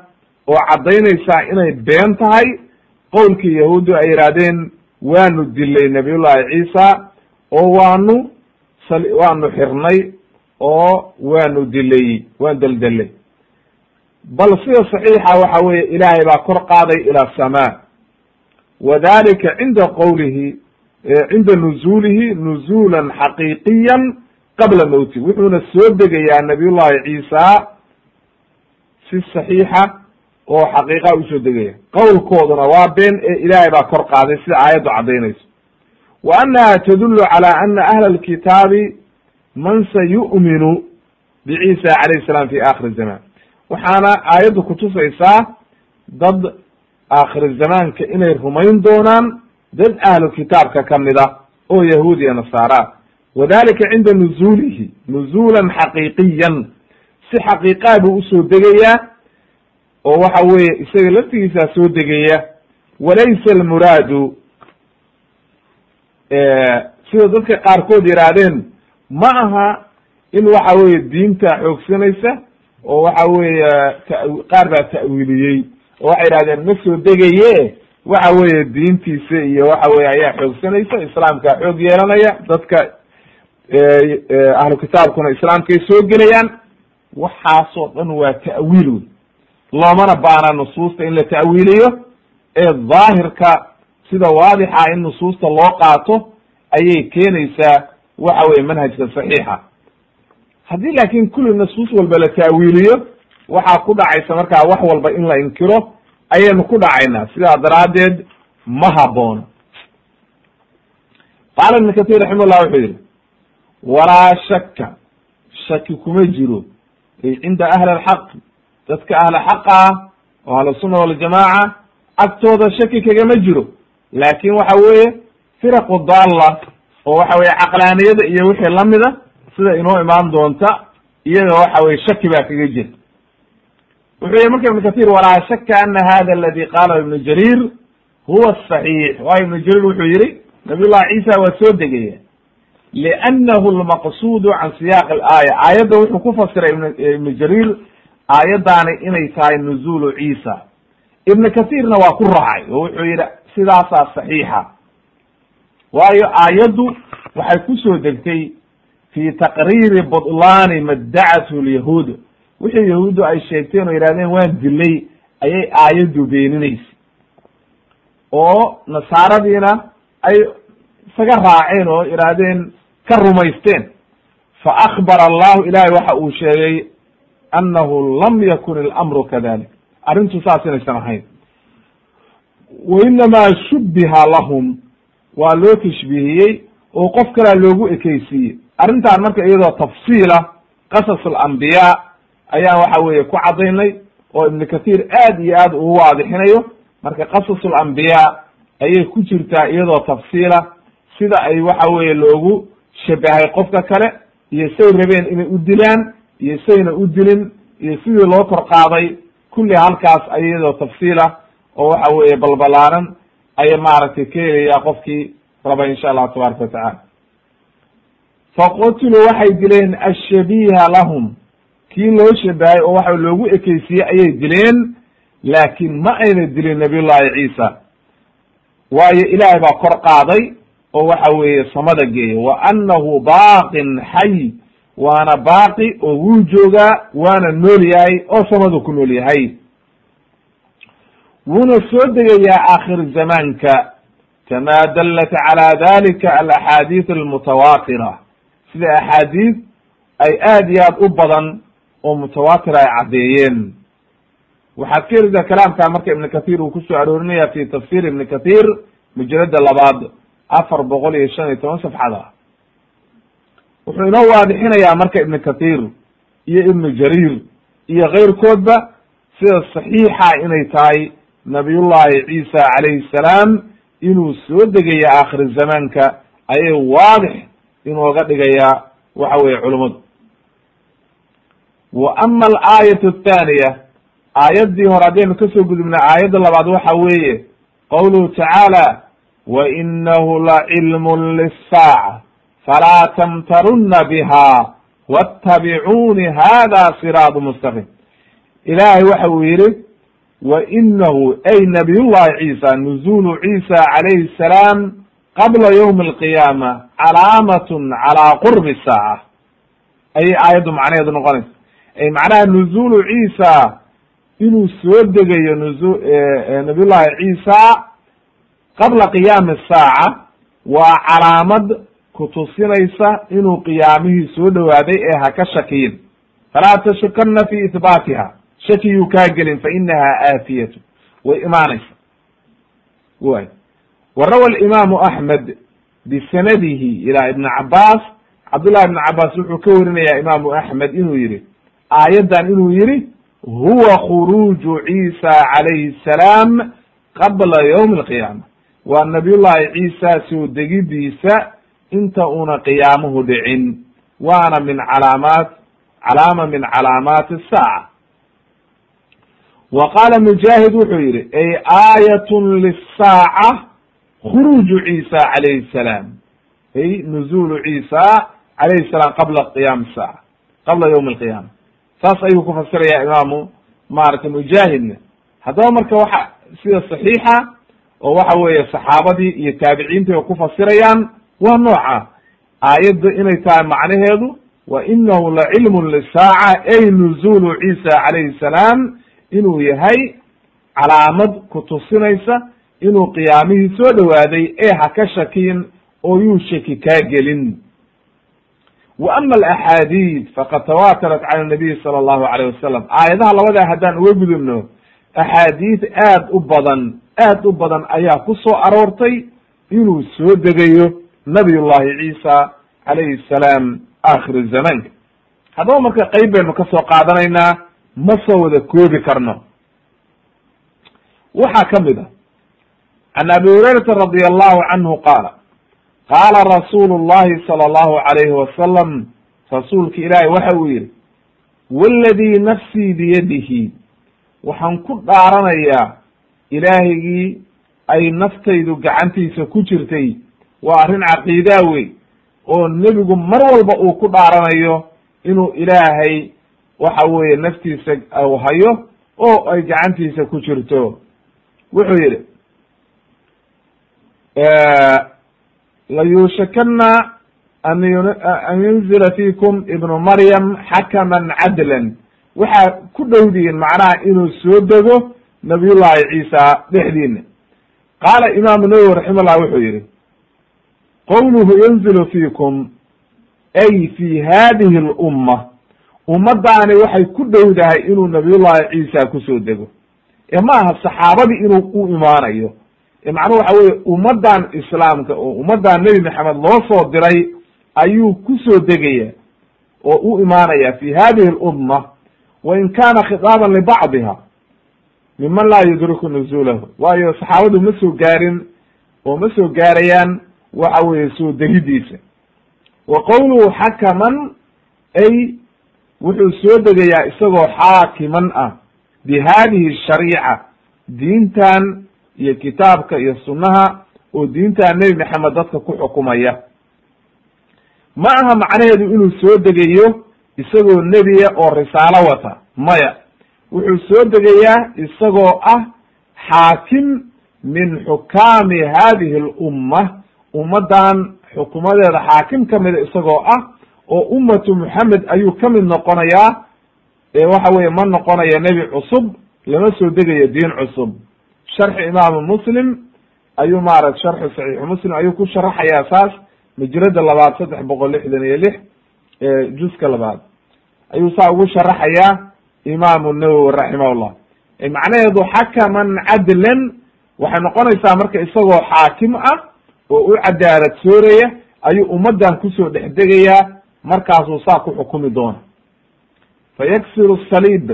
oo caddaynaysaa inay been tahay qowlkii yahuuddu ay yidhaahdeen waanu dilay nabiyullahi ciisa oo waanu waanu xirnay oo waanu dilay waan deldellay bal sida saxiixa waxa weeye ilaahay baa kor qaaday ila asamaa wadalika cinda qowlihi cinda nuzuulihi nuzuulan xaqiiqiyan qabla mowti wuxuuna soo degayaa nabiyullahi ciisa si saxiixa oo xaqiiqa u soo degaya. Qowlkooduna waa been ee ilaahay baa kor qaaday sida aayaddu caddaynayso. Wa annaha tadullu cala ana ahla alkitaabi man sayu'minu biciisa calayhi salaam fi aakhiri zaman. Waxaana aayaddu kutusaysaa dad aakhiri zamaanka inay rumayn doonaan dad ahlu kitaabka ka mid a oo yahuud iyo nasaara. Wadalika cinda nuzuulihi nuzuulan xaqiiqiyan. Si xaqiiqaa buu u soo degayaa oo waxa weeye isaga laftigiisaa soo degaya walaysa almuraadu sida dadka qaarkood yihaahdeen ma aha in waxa weeye diinta xoogsanaysa oo waxa weeye qaar baa ta'wiiliyey oo waxay yidhahdeen ma soo degaye waxa weeye diintiisa iyo waxa weye ayaa xoogsanaysa islaamkaa xoog yeelanaya dadka ahlu kitaabkuna islaamkay soo gelayaan. Waxaasoo dhan waa ta'wiil wey loomana baana nusuusta in la ta'wiiliyo ee dhaahirka sida waadixa in nusuusta loo qaato ayay keenaysaa waxa weye manhajka saxiixa. Haddii laakin kulli nusuus walba la ta'wiiliyo waxaa ku dhacaysa markaa wax walba in la inkiro ayaynu ku dhacaynaa. Sidaa daraaddeed ma haboono qaala ibn katir raximahullah wuxuu yihi walaa shaka shaki kuma jiro. Ay cinda ahli alxaqi dadka ahla xaqa oo ahlusunna waljamaaca agtooda shaki kagama jiro. Laakin waxa weeye firaqu daalla oo waxa weye caqlaaniyada iyo wixii lamida sida inoo imaan doonta iyaga waxa weye shaki baa kaga jira. Wuxuu yihi marka ibn katir walaa shaka ana hada aladi qaala ibnu jarir huwa asaxiix waayo ibnu jarir wuxuu yihi nabiy llahi ciisa waa soo degaya liannahu lmaqsuudu can siyaaq alaaya. Aayadda wuxuu ku fasiray ibnu jarir aayaddaani inay tahay nuzuulu ciisa. Ibnu katirna waa ku raacay oo wuxuu yihi sidaasaa saxiixa waayo aayaddu waxay ku soo degtay fi taqriiri budlaani madacathu lyahuud. Wixii yahuuddu ay sheegteen oo yidhahdeen waan dilay ayay aayaddu beeninaysa. Oo nasaaradiina ay isaga raaceen oo yidhaahdeen ka rumaysteen. Fa akbara allahu ilahay waxa uu sheegay annahu lam yakun ilamru kadalik arrintu saas inaysan ahayn wa inamaa shubbiha lahum waa loo tashbiihiyey oo qof kalaa loogu ekeysiiyey arrintan marka iyadoo tafsiila qasas alambiyaa ayaan waxa weeye ku caddaynay oo ibnu kathir aad iyo aad ugu waadixinayo. Marka qasas alambiyaa ayay ku jirtaa iyadoo tafsiila sida ay waxa weeye loogu shabahay qofka kale iyo say rabeen inay u dilaan iyo sayna u dilin iyo sidii loo kor qaaday. Kulli halkaas iyadoo tafsiila oo waxa weeye balbalaaran ayay maaragtay ka helayaa qofkii raba insha allahu tabaraka watacala faqutuluu waxay dileen ashabiha lahum. Kii loo shabahay oo waxa loogu ekeysiiyey ayay dileen laakin ma ayna dilin nabiyullahi ciisa. Waayo ilaahay baa kor qaaday oo waxa weeye samada geeya wa annahu baaqin xay waana baaqi oo wuu joogaa waana nool yahay oo samadu ku nool yahay wuuna soo degayaa aakhir zamaanka kama dallat calى dalika alaxaadiid almutawaatira sida axaadiid ay aad iyo aad u badan oo mutawaatir ay caddeeyeen. Waxaad ka helisaa kalaamka marka ibn kathir uu ku soo aroorinaya fi tafsir ibn kathir mujalada labaad afar boqol iyo shan iyo toban safxada wuxuu inoo waadixinayaa marka ibn kathir iyo ibnu jarir iyo keyrkoodba sida saxiixa inay tahay nabiyullahi ciisa calayhi salaam inuu soo degayo aakhir zamaanka ayay waadix inooga dhigayaa waxa weeye culummadu wa ama alaayatu athaniya aayaddii hore haddaynu ka soo gudubna aayadda labaad waxa weeye qawluhu tacaala wa inahu lacilmun lissaaca falaa tamtarunna biha wattabicuuni hada siraatu mustaqim ilaahay waxa uu yihi wa inahu ay nabiyullahi ciisa nuzulu ciisa calayhi salaam qabla ywmi alqiyaama calaamatun calaa qurbi saaca ayay aayaddu macnaheedu noqonaysa ay macnaha nuzulu ciisa inuu soo degayo nuzu nabiyullahi ciisa qabla qiyaami saaca waa calaamad kutusinaysa inuu qiyaamihii soo dhowaaday ee ha ka shakiyin falaa tashukana fi ihbaatiha shakiyuu kaa gelin fa inaha aafiyatu way imaanaysa. Way. Wa rawa alimaamu axmed bisanadihi ila ibni cabaas cabdullahi ibni cabaas wuxuu ka warinayaa imaamu axmed inuu yihi aayaddan inuu yihi huwa khuruuju ciisa calayhi salaam qabla ywmi alqiyaama. Waa nabiyullahi ciisa soo degidiisa inta una qiyaamuhu dhicin. Waana min calaamaat calaama min calaamaati asaaca wa qaala mujaahid wuxuu yihi ay aayatun lisaaca khuruuju ciisa calayhi salaam. Ay nuzulu ciisa calayhi salaam qabla qiyaami saaca qabla ywmi alqiyaama saas ayuu ku fasiraya imaamu maaragtay mujaahidna. Haddaba marka waxa sida saxiixa oo waxa weeye saxaabadii iyo taabiciintii ay ku fasirayaan waa nooca. Aayadda inay tahay macnaheedu wa inahu lacilmun lisaaca ay nuzulu ciisa calayhi salaam inuu yahay calaamad kutusinaysa inuu qiyaamihii soo dhowaaday ee ha ka shakiin oo yuu shaki kaa gelin. Wa ama alaxaadiid faqad tawatarat cala nabiyi sala allahu alayh wasalam aayadaha labadaa haddaan uga gudubno axaadiid aad u badan aad u badan ayaa ku soo aroortay inuu soo degayo nabiyullahi ciisa calayhi salaam aakhir zamaanka haddaba marka qeyb baynu ka soo qaadanaynaa ma soo wada koobi karno. Waxaa ka mid a can abi hurayrata radi allahu canhu qaala qaala rasuulu llahi sala allahu alayhi wasalam rasuulka ilaahay waxa uu yihi waladii nafsii biyadihi waxaan ku dhaaranayaa ilaahigii ay naftaydu gacantiisa ku jirtay. Waa arrin caqiidaa wey oo nebigu mar walba uu ku dhaaranayo inuu ilaahay waxa weeye naftiisa u hayo oo ay gacantiisa ku jirto. Wuxuu yihi layuushakana an an yunzila fiikum ibnu maryam xakaman cadlan. Waxaa ku dhowdihiin macnaha inuu soo dego nabiyullahi ciisa dhexdiina qaala imaamu nawowi raximahullah wuxuu yihi qowluhu yanzilu fiikum ay fi hadihi lumma ummadaani waxay ku dhowdahay inuu nabiyullahi ciisa ku soo dego. Ee ma aha saxaabadii inuu u imaanayo. Ee macnuhu waxa weye ummadan islaamka oo ummadan nebi maxamed loo soo diray ayuu ku soo degaya oo u imaanaya fi hadihi lumma wain kana khitaaban libacdiha miman laa yudriku nuzulahu. Waayo saxaabadu ma soo gaarin oo ma soo gaarayaan waxa weeye soo degidiisa. Wa qowluhu xakaman ay wuxuu soo degayaa isagoo xaakiman ah bi hadihi shariica diintan iyo kitaabka iyo sunnaha oo diintan nebi maxamed dadka ku xukumaya. Ma aha macnaheedu inuu soo degayo isagoo nebiya oo risaalo wata? Maya. Wuxuu soo degayaa isagoo ah xaakim min xukaami hadihi lumma ummaddan xukumadeeda xaakim ka mida isagoo ah oo ummatu moxamed ayuu ka mid noqonayaa ee waxa weye ma noqonayo nebi cusub lama soo degayo diin cusub. Sharxi imaamu muslim ayuu maarata sharxu saxiixu muslim ayuu ku sharaxayaa saas majrada labaad saddex boqol lixdan iyo lix juska labaad. Ayuu saa ugu sharaxayaa imaamu nawowi raximahullah. Macnaheedu xakaman cadlan waxay noqonaysaa marka isagoo xaakim ah oo u cadaalad sooraya ayuu ummaddan ku soo dhex degayaa markaasuu saa ku xukumi doona fa yaksiru saliib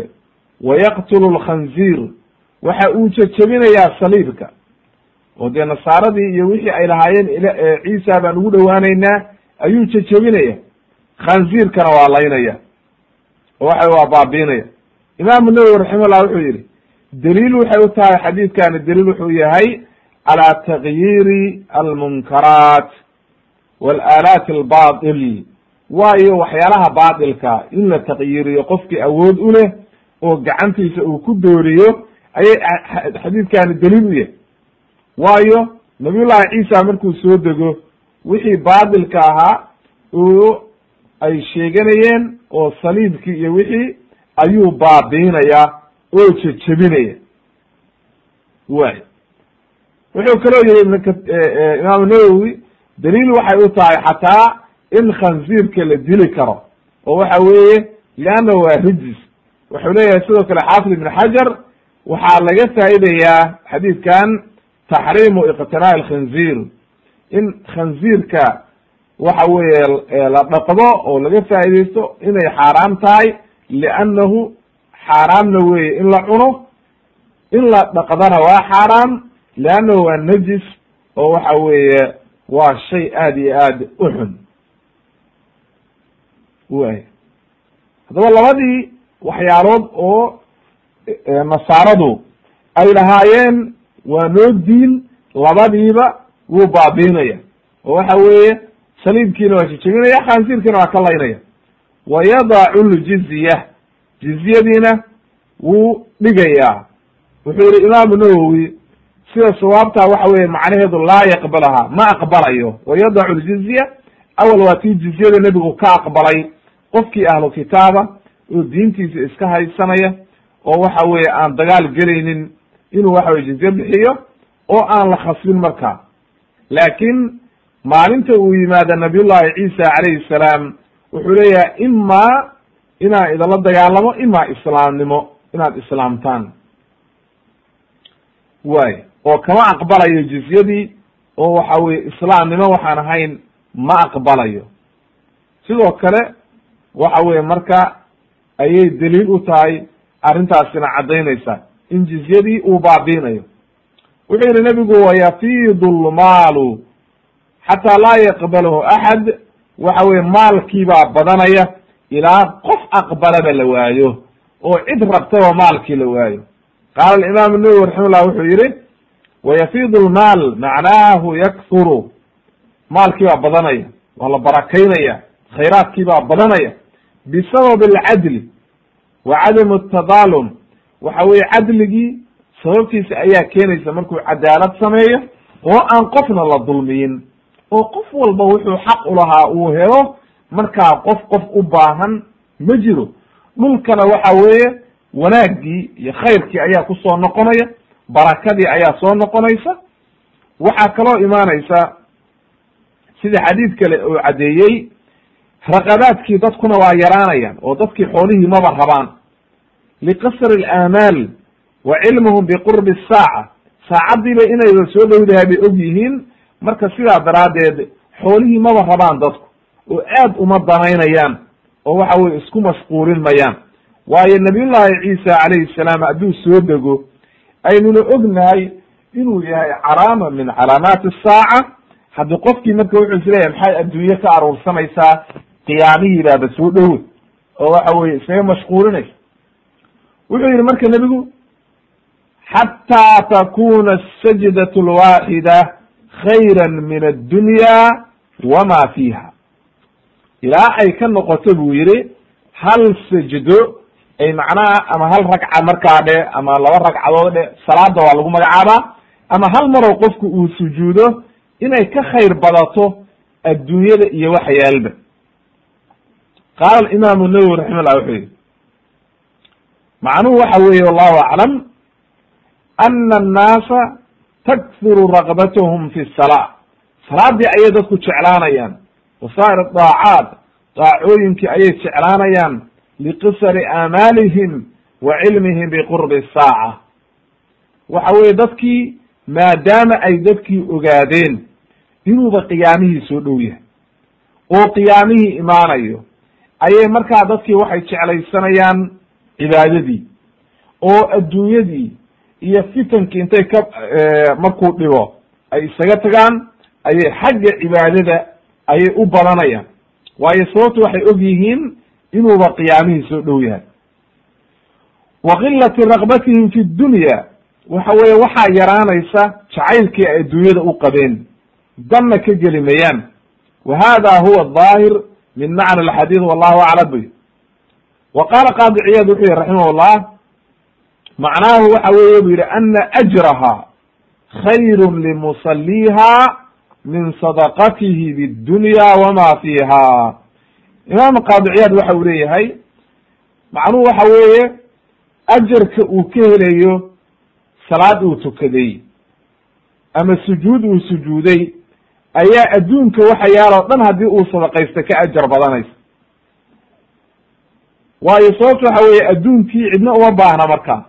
wayaqtulu lkhanziir waxa uu jejebinayaa saliibka. Oo dee nasaaradii iyo wixii ay lahaayeen ciisa baan ugu dhowaanaynaa ayuu jejebinaya khanziirkana waa laynaya. Oo waxa waa baabiinaya. Imaamu nawowi raximahullah wuxuu yihi daliil waxay u tahay xadiidkani daliil wuxuu yahay calى tagyiiri almunkaraat walaalaat albatil waayo waxyaalaha baatilka. In la taqyiiriyo qofkii awood u leh oo gacantiisa uu ku dooriyo ayay xadiidkani daliil u yahay. Waayo nabiyullahi ciisa markuu soo dego wixii baatilka ahaa oo ay sheeganayeen oo saliibkii iyo wixii ayuu baabiinaya oo jejebinaya way wuxuu kaloo yihi imaamu nawowi daliil waxay u tahay xataa in khanziirka la dili karo oo waxa weeye leanna waa rijis wuxuu leeyahay sidoo kale xaafid ibn xajar waxaa laga faa'idayaa xadiidkan taxriimu iqtinaa'i alkhinziir in khanziirka waxa weeye la dhaqdo oo laga faa'iidaysto inay xaaraam tahay liannahu xaaraamna weeye in la cuno in la dhaqdana waa xaaraam leannahu waa najis oo waxa weeye waa shay aad iyo aad u xun way haddaba labadii waxyaalood oo nasaaradu ay lahaayeen waa noo diin labadiiba wuu baabiinaya. Oo waxa weeye saliibkiina waa jejebinaya khansiirkiina waa ka laynaya wa yadacu ljizya jizyadiina wuu dhigayaa. Wuxuu yihi imaamu nawowi sida sawaabtaa waxa weye macnaheedu laa yaqbalaha ma aqbalayo. Wa yadacu ljizya awal waa tii jizyada nebigu ka aqbalay qofkii ahlu kitaaba oo diintiisa iska haysanaya oo waxa weye aan dagaal gelaynin inuu waxa weye jizye bixiyo oo aan la khasbin markaa. Laakiin maalinta uu yimaado nabiyullahi ciisa calayhi salaam wuxuu leeyahay imaa inaan idinla dagaalamo imaa islaamnimo inaad islaamtaan. Way oo kama aqbalayo jizyadii oo waxa weye islaamnimo waxaan ahayn ma aqbalayo. Sidoo kale waxa weye marka ayay daliil u tahay arrintaasina caddaynaysa. In jizyadii uu baabiinayo. Wuxuu yihi nebigu wayafiidu lmaalu xataa laa yaqbalahu axad. Waxa weye maalkiibaa badanaya ilaa qof aqbalaba la waayo oo cid rabtaba maalkii la waayo. Qaala alimaam nawowi raximahullah wuxuu yihi wayafiidu lmaal macnaahu yakthuru. Maalkii baa badanaya waa la barakaynaya khayraadkii baa badanaya bisabab alcadli wa cadamu atadaalum waxa weye cadligii sababtiisa ayaa keenaysa markuu cadaalad sameeyo oo aan qofna la dulmiyin. oo qof walba wuxuu xaq ulahaa uu helo markaa qof qof u baahan ma jiro. dhulkana waxa weeye wanaaggii iyo khayrkii ayaa ku soo noqonaya barakadii ayaa soo noqonaysa. waxaa kaloo imaanaysa sida xadiid kale oo caddeeyey raqabaadkii dadkuna waa yaraanayaan oo dadkii xoolihii maba rabaan. Liqasri alaamaal wa cilmuhum biqurbi saaca saacaddiiba inayba soo dhowdahay bay og yihiin. Marka sidaa daraaddeed xoolihii maba rabaan dadku. Oo aad uma danaynayaan oo waxa weye isku mashquulin mayaan. Waayo nabiyullahi ciisa calayhi salaam hadduu soo dego aynuna ognahay inuu yahay calaama min calaamaati asaaca haddi qofkii marka wuxuu is leeyahay maxay adduunye ka aruursanaysaa qiyaamihii baaba soo dhowe oo waxa weye isaga mashquulinaysa wuxuu yihi marka nebigu xataa takuna asajdatu alwaaxida khayra min addunya wama fiiha. Ilaa ay ka noqoto buu yihi hal sajdo ay macnaha ama hal ragca markaa dhe ama laba ragcadood dhe salaada waa lagu magacaabaa ama hal maroo qofku uu sujuudo inay ka khayr badato adduunyada iyo waxa yaalba qaala imaamu nawowi raximahullah wuxuu yihi macnuhu waxa weeye wallahu aclam ana annaasa takthuru raqbatahum fi salaa salaadii ayay dadku jeclaanayaan wasaa'ir daacaat daacooyinkii ayay jeclaanayaan liqisari aamaalihim wa cilmihim biqurbi saaca waxa weye dadkii maadaama ay dadkii ogaadeen inuuba qiyaamihii soo dhow yahay oo qiyaamihii imaanayo ayay markaa dadkii waxay jeclaysanayaan cibaadadii oo adduunyadii iyo fitankii intay ka markuu dhibo ay isaga tagaan ayay xagga cibaadada ayay u badanayaan waayo sababtu waxay og yihiin inuuba qiyaamihii soo dhow yahay. Wa qilati raqbatihim fi dunya waxa weeye waxaa yaraanaysa jacaylkii ay adduunyada u qabeen danna ka geli mayaan wa hada huwa daahir min macna alxadiid wallahu aclam by wa qaala qaadi ciyaad wuxuu yihi raximah llah macnaahu waxa weeye bu yihi ana ajraha khayru limusaliha min sadaqatihi bidunya wama fiha imaam qaadi ciyaad waxa uu leeyahay macnuhu waxa weeye ajarka uu ka helayo salaad uu tukaday ama sujuud uu sujuuday ayaa adduunka waxa yaaloo dhan haddii uu sadaqaysta ka ajar badanaysa. Waayo sababta waxa weeye adduunkii cidna uma baahna marka.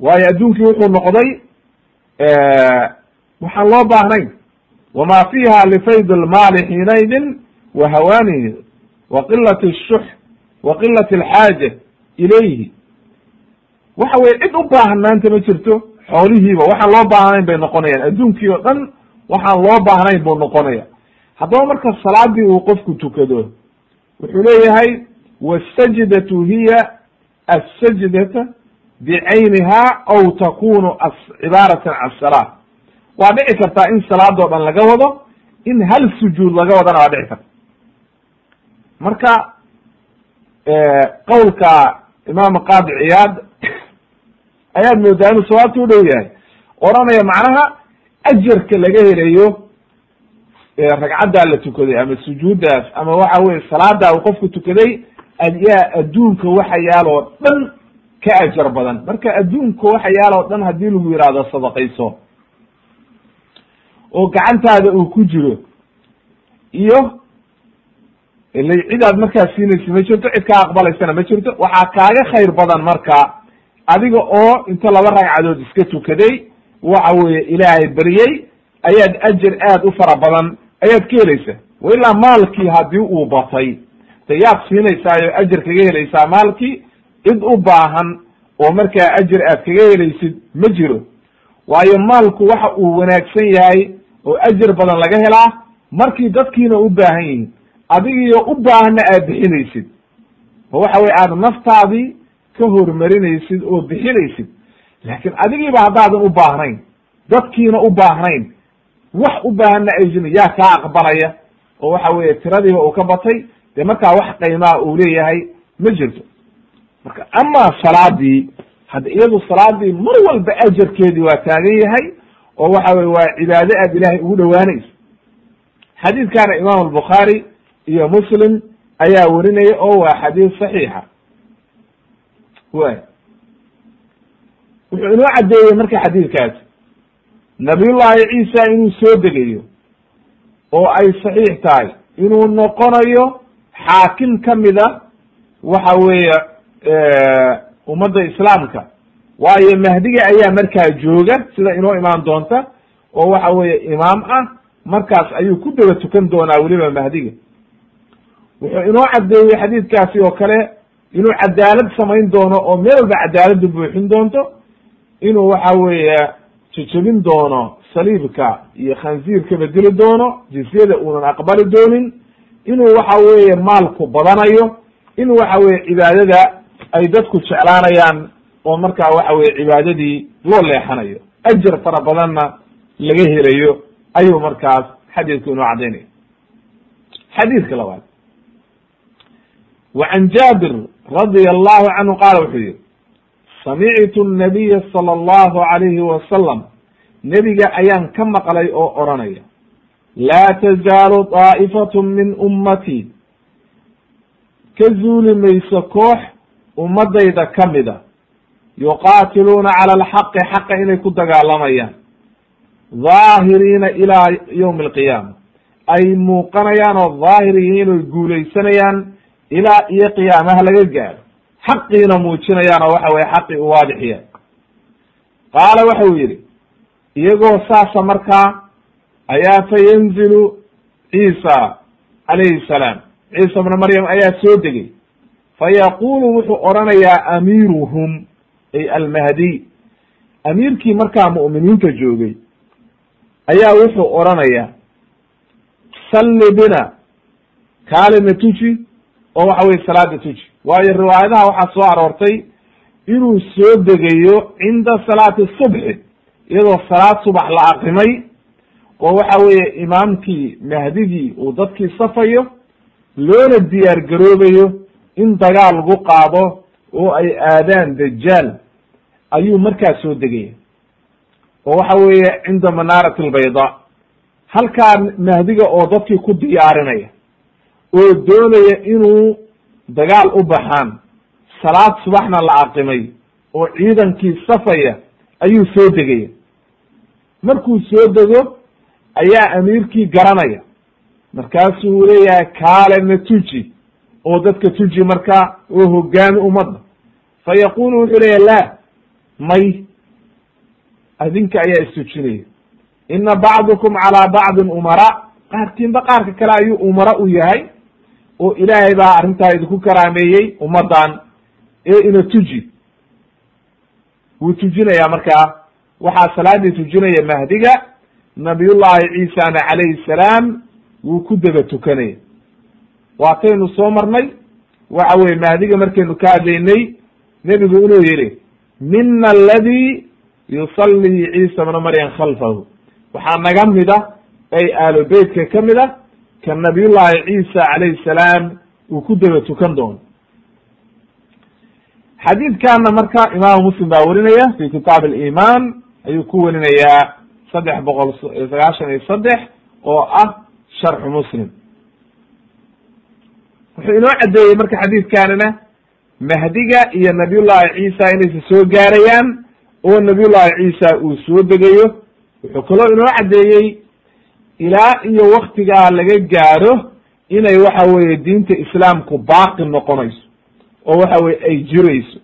Waayo adduunkii wuxuu noqday waxaan loo baahnayn. Wama fiha lifayd lmaali xiinaydin wa hawaanihi wa qilat ashux wa qilat alxaaja ilayhi. Waxa weye cid u baahan maanta ma jirto xoolihiiba. Waxaan loo baahnayn bay noqonayaan. Adduunkii oo dhan waxaan loo baahnayn buu noqonaya. Haddaba marka salaadii uu qofku tukado wuxuu leeyahay wasajdatu hiya assajdata bicayniha aw takunu cibaaratan can salaa waa dhici kartaa in salaadoo dhan laga wado in hal sujuud laga wadana waa dhici karta. Marka qowlka imaam qaadi ciyaad <coughs> ayaad moodaa inuu sawaabta u dhow yahay. Oranaya macnaha ajarka laga helayo ragcaddaa la tukaday ama sujuuddaas ama waxa weye salaadaa uu qofku tukaday ayaa adduunka waxa yaaloo dhan ka ajar badan. Marka adduunka waxa yaaloo dhan haddii lagu yihahdo sadaqayso oo gacantaada uu ku jiro iyo ila cidaad markaa siinaysa ma jirto cid kaa aqbalaysana ma jirto waxaa kaaga khayr badan marka adiga oo inta laba ragcadood iska tukaday waxa weeye ilaahay beryey ayaad ajar aad u fara badan ayaad ka helaysaa wa ilaa maalkii haddii uu batay. De yaad siinaysaayoo ajar kaga helaysaa maalkii cid u baahan oo markaa ajar aad kaga helaysid ma jiro. Waayo maalku waxa uu wanaagsan yahay oo ajar badan laga helaa markii dadkiina u baahan yihiin adigiyo u baahanna aad bixinaysid. Oo waxa weye aad naftaadii ka hormarinaysid oo bixinaysid laakiin adigiiba haddaadan u baahnayn dadkiina u baahnayn wax u baahanna ay yaa kaa aqbalaya oo waxa weeye tiradiiba uu ka batay dee markaa wax qaymaa uu leeyahay ma jirto. Marka amaa salaadii hadda iyadu salaadii mar walba ajarkeedii waa taagan yahay oo waxa weye waa cibaado aad ilaahay ugu dhowaanaysa xadiidkana imaam albukhaari iyo muslim ayaa werinaya oo waa xadiis saxiixa. Way wuxuu inoo caddeeyey marka xadiidkaasi nabiyullahi ciisa inuu soo degayo oo ay saxiix tahay inuu noqonayo xaakim kamida waxa weeye ummadda islaamka. Waayo mahdiga ayaa markaa jooga sida inoo imaan doonta oo waxa weeye imaam ah markaas ayuu ku daba tukan doonaa weliba mahdiga. Wuxuu inoo caddeeyey xadiidkaasi oo kale inuu cadaalad samayn doono oo meel walba cadaaladdu buuxin doonto inuu waxa weeye jejebin doono saliibka iyo khansiirkaba dili doono jizyada uunan aqbali doonin inuu waxa weeye maalku badanayo in waxa weye cibaadada ay dadku jeclaanayaan oo markaa waxa weye cibaadadii loo leexanayo. Ajar fara badanna laga helayo ayuu markaas xadiidku inoo caddaynaya xadiidka labaad. Wa can jaabir radia allahu canhu qaala wuxuu yihi samictu nabiya sala allahu alayhi wasalam nebiga ayaan ka maqlay oo odhanaya laa tazaalu daa'ifatu min ummatii ka zuuli mayso koox ummadayda ka mida yuqaatiluuna cala alxaqi xaqa inay ku dagaalamayaan dhaahiriina ilaa yowmi alqiyaama ay muuqanayaan oo dhaahir yihiin oy guulaysanayaan ilaa iyo qiyaamaha laga gaaro xaqiina muujinayaan oo waxa weye xaqii u waadixiyaan qaala waxa uu yidhi iyagoo saasa markaa ayaa fa yanzilu ciisa calayhi salaam. Ciisa bna maryam ayaa soo degay. Fa yaqulu wuxuu odhanayaa amiiruhum ay almahdiy amiirkii markaa mu'miniinta joogay ayaa wuxuu odhanayaa salli bina kaalina tuji oo waxa weye salaada tuji. Waayo riwaayadaha waxaa soo aroortay inuu soo degayo cinda salaati subxi iyadoo salaad subax la aqrimay oo waxa weeye imaamkii mahdigii uu dadkii safayo loona diyaar garoobayo in dagaal lagu qaado oo ay aadaan dajaal. Ayuu markaa soo degaya oo waxa weeye cinda manaarat albayda halkaa mahdiga oo dadkii ku diyaarinaya oo doonaya inuu dagaal u baxaan. Salaad subaxna la aqimay oo ciidankii safaya ayuu soo degaya. Markuu soo dego ayaa amiirkii garanaya. Markaasuu leeyahay kaalena tuji oo dadka tuji markaa oo hogaami ummadda fa yaqulu wuxuu leeyahy la may. Adinka ayaa istujinaya. Ina bacdukum calaa bacdin umara. Qaarkiinba qaarka kale ayuu umara u yahay oo ilaahay baa arrintaa idinku karaameeyey ummaddan ee ina tuji. Wuu tujinayaa markaa. Waxaa salaadii tujinaya mahdiga nabiyullahi ciisana calayhi salaam wuu ku daba tukanaya waataynu soo marnay waxa weye mahdiga markaynu ka hadlaynay nebigu inuu yihi mina aladi yusallii ciisa bna maryam khalfahu. Waxaa naga mida ay aalo beytka ka mid a ka nabiyullahi ciisa calayhi salaam uu ku daba tukan doono. Xadiidkana marka imaamu muslim baa werinaya fi kitaab aliman ayuu ku werinayaa saddex boqol sagaashan iyo saddex oo ah sharxu muslim. Wuxuu inoo caddeeyey marka xadiidkanina mahdiga iyo nabiyullahi ciisa inaysa soo gaarayaan oo nabiyullahi ciisa uu soo degayo wuxuu kaloo inoo caddeeyey ilaa iyo waktigaa laga gaaro inay waxa weeye diinta islaamku baaqi noqonayso oo waxa weye ay jirayso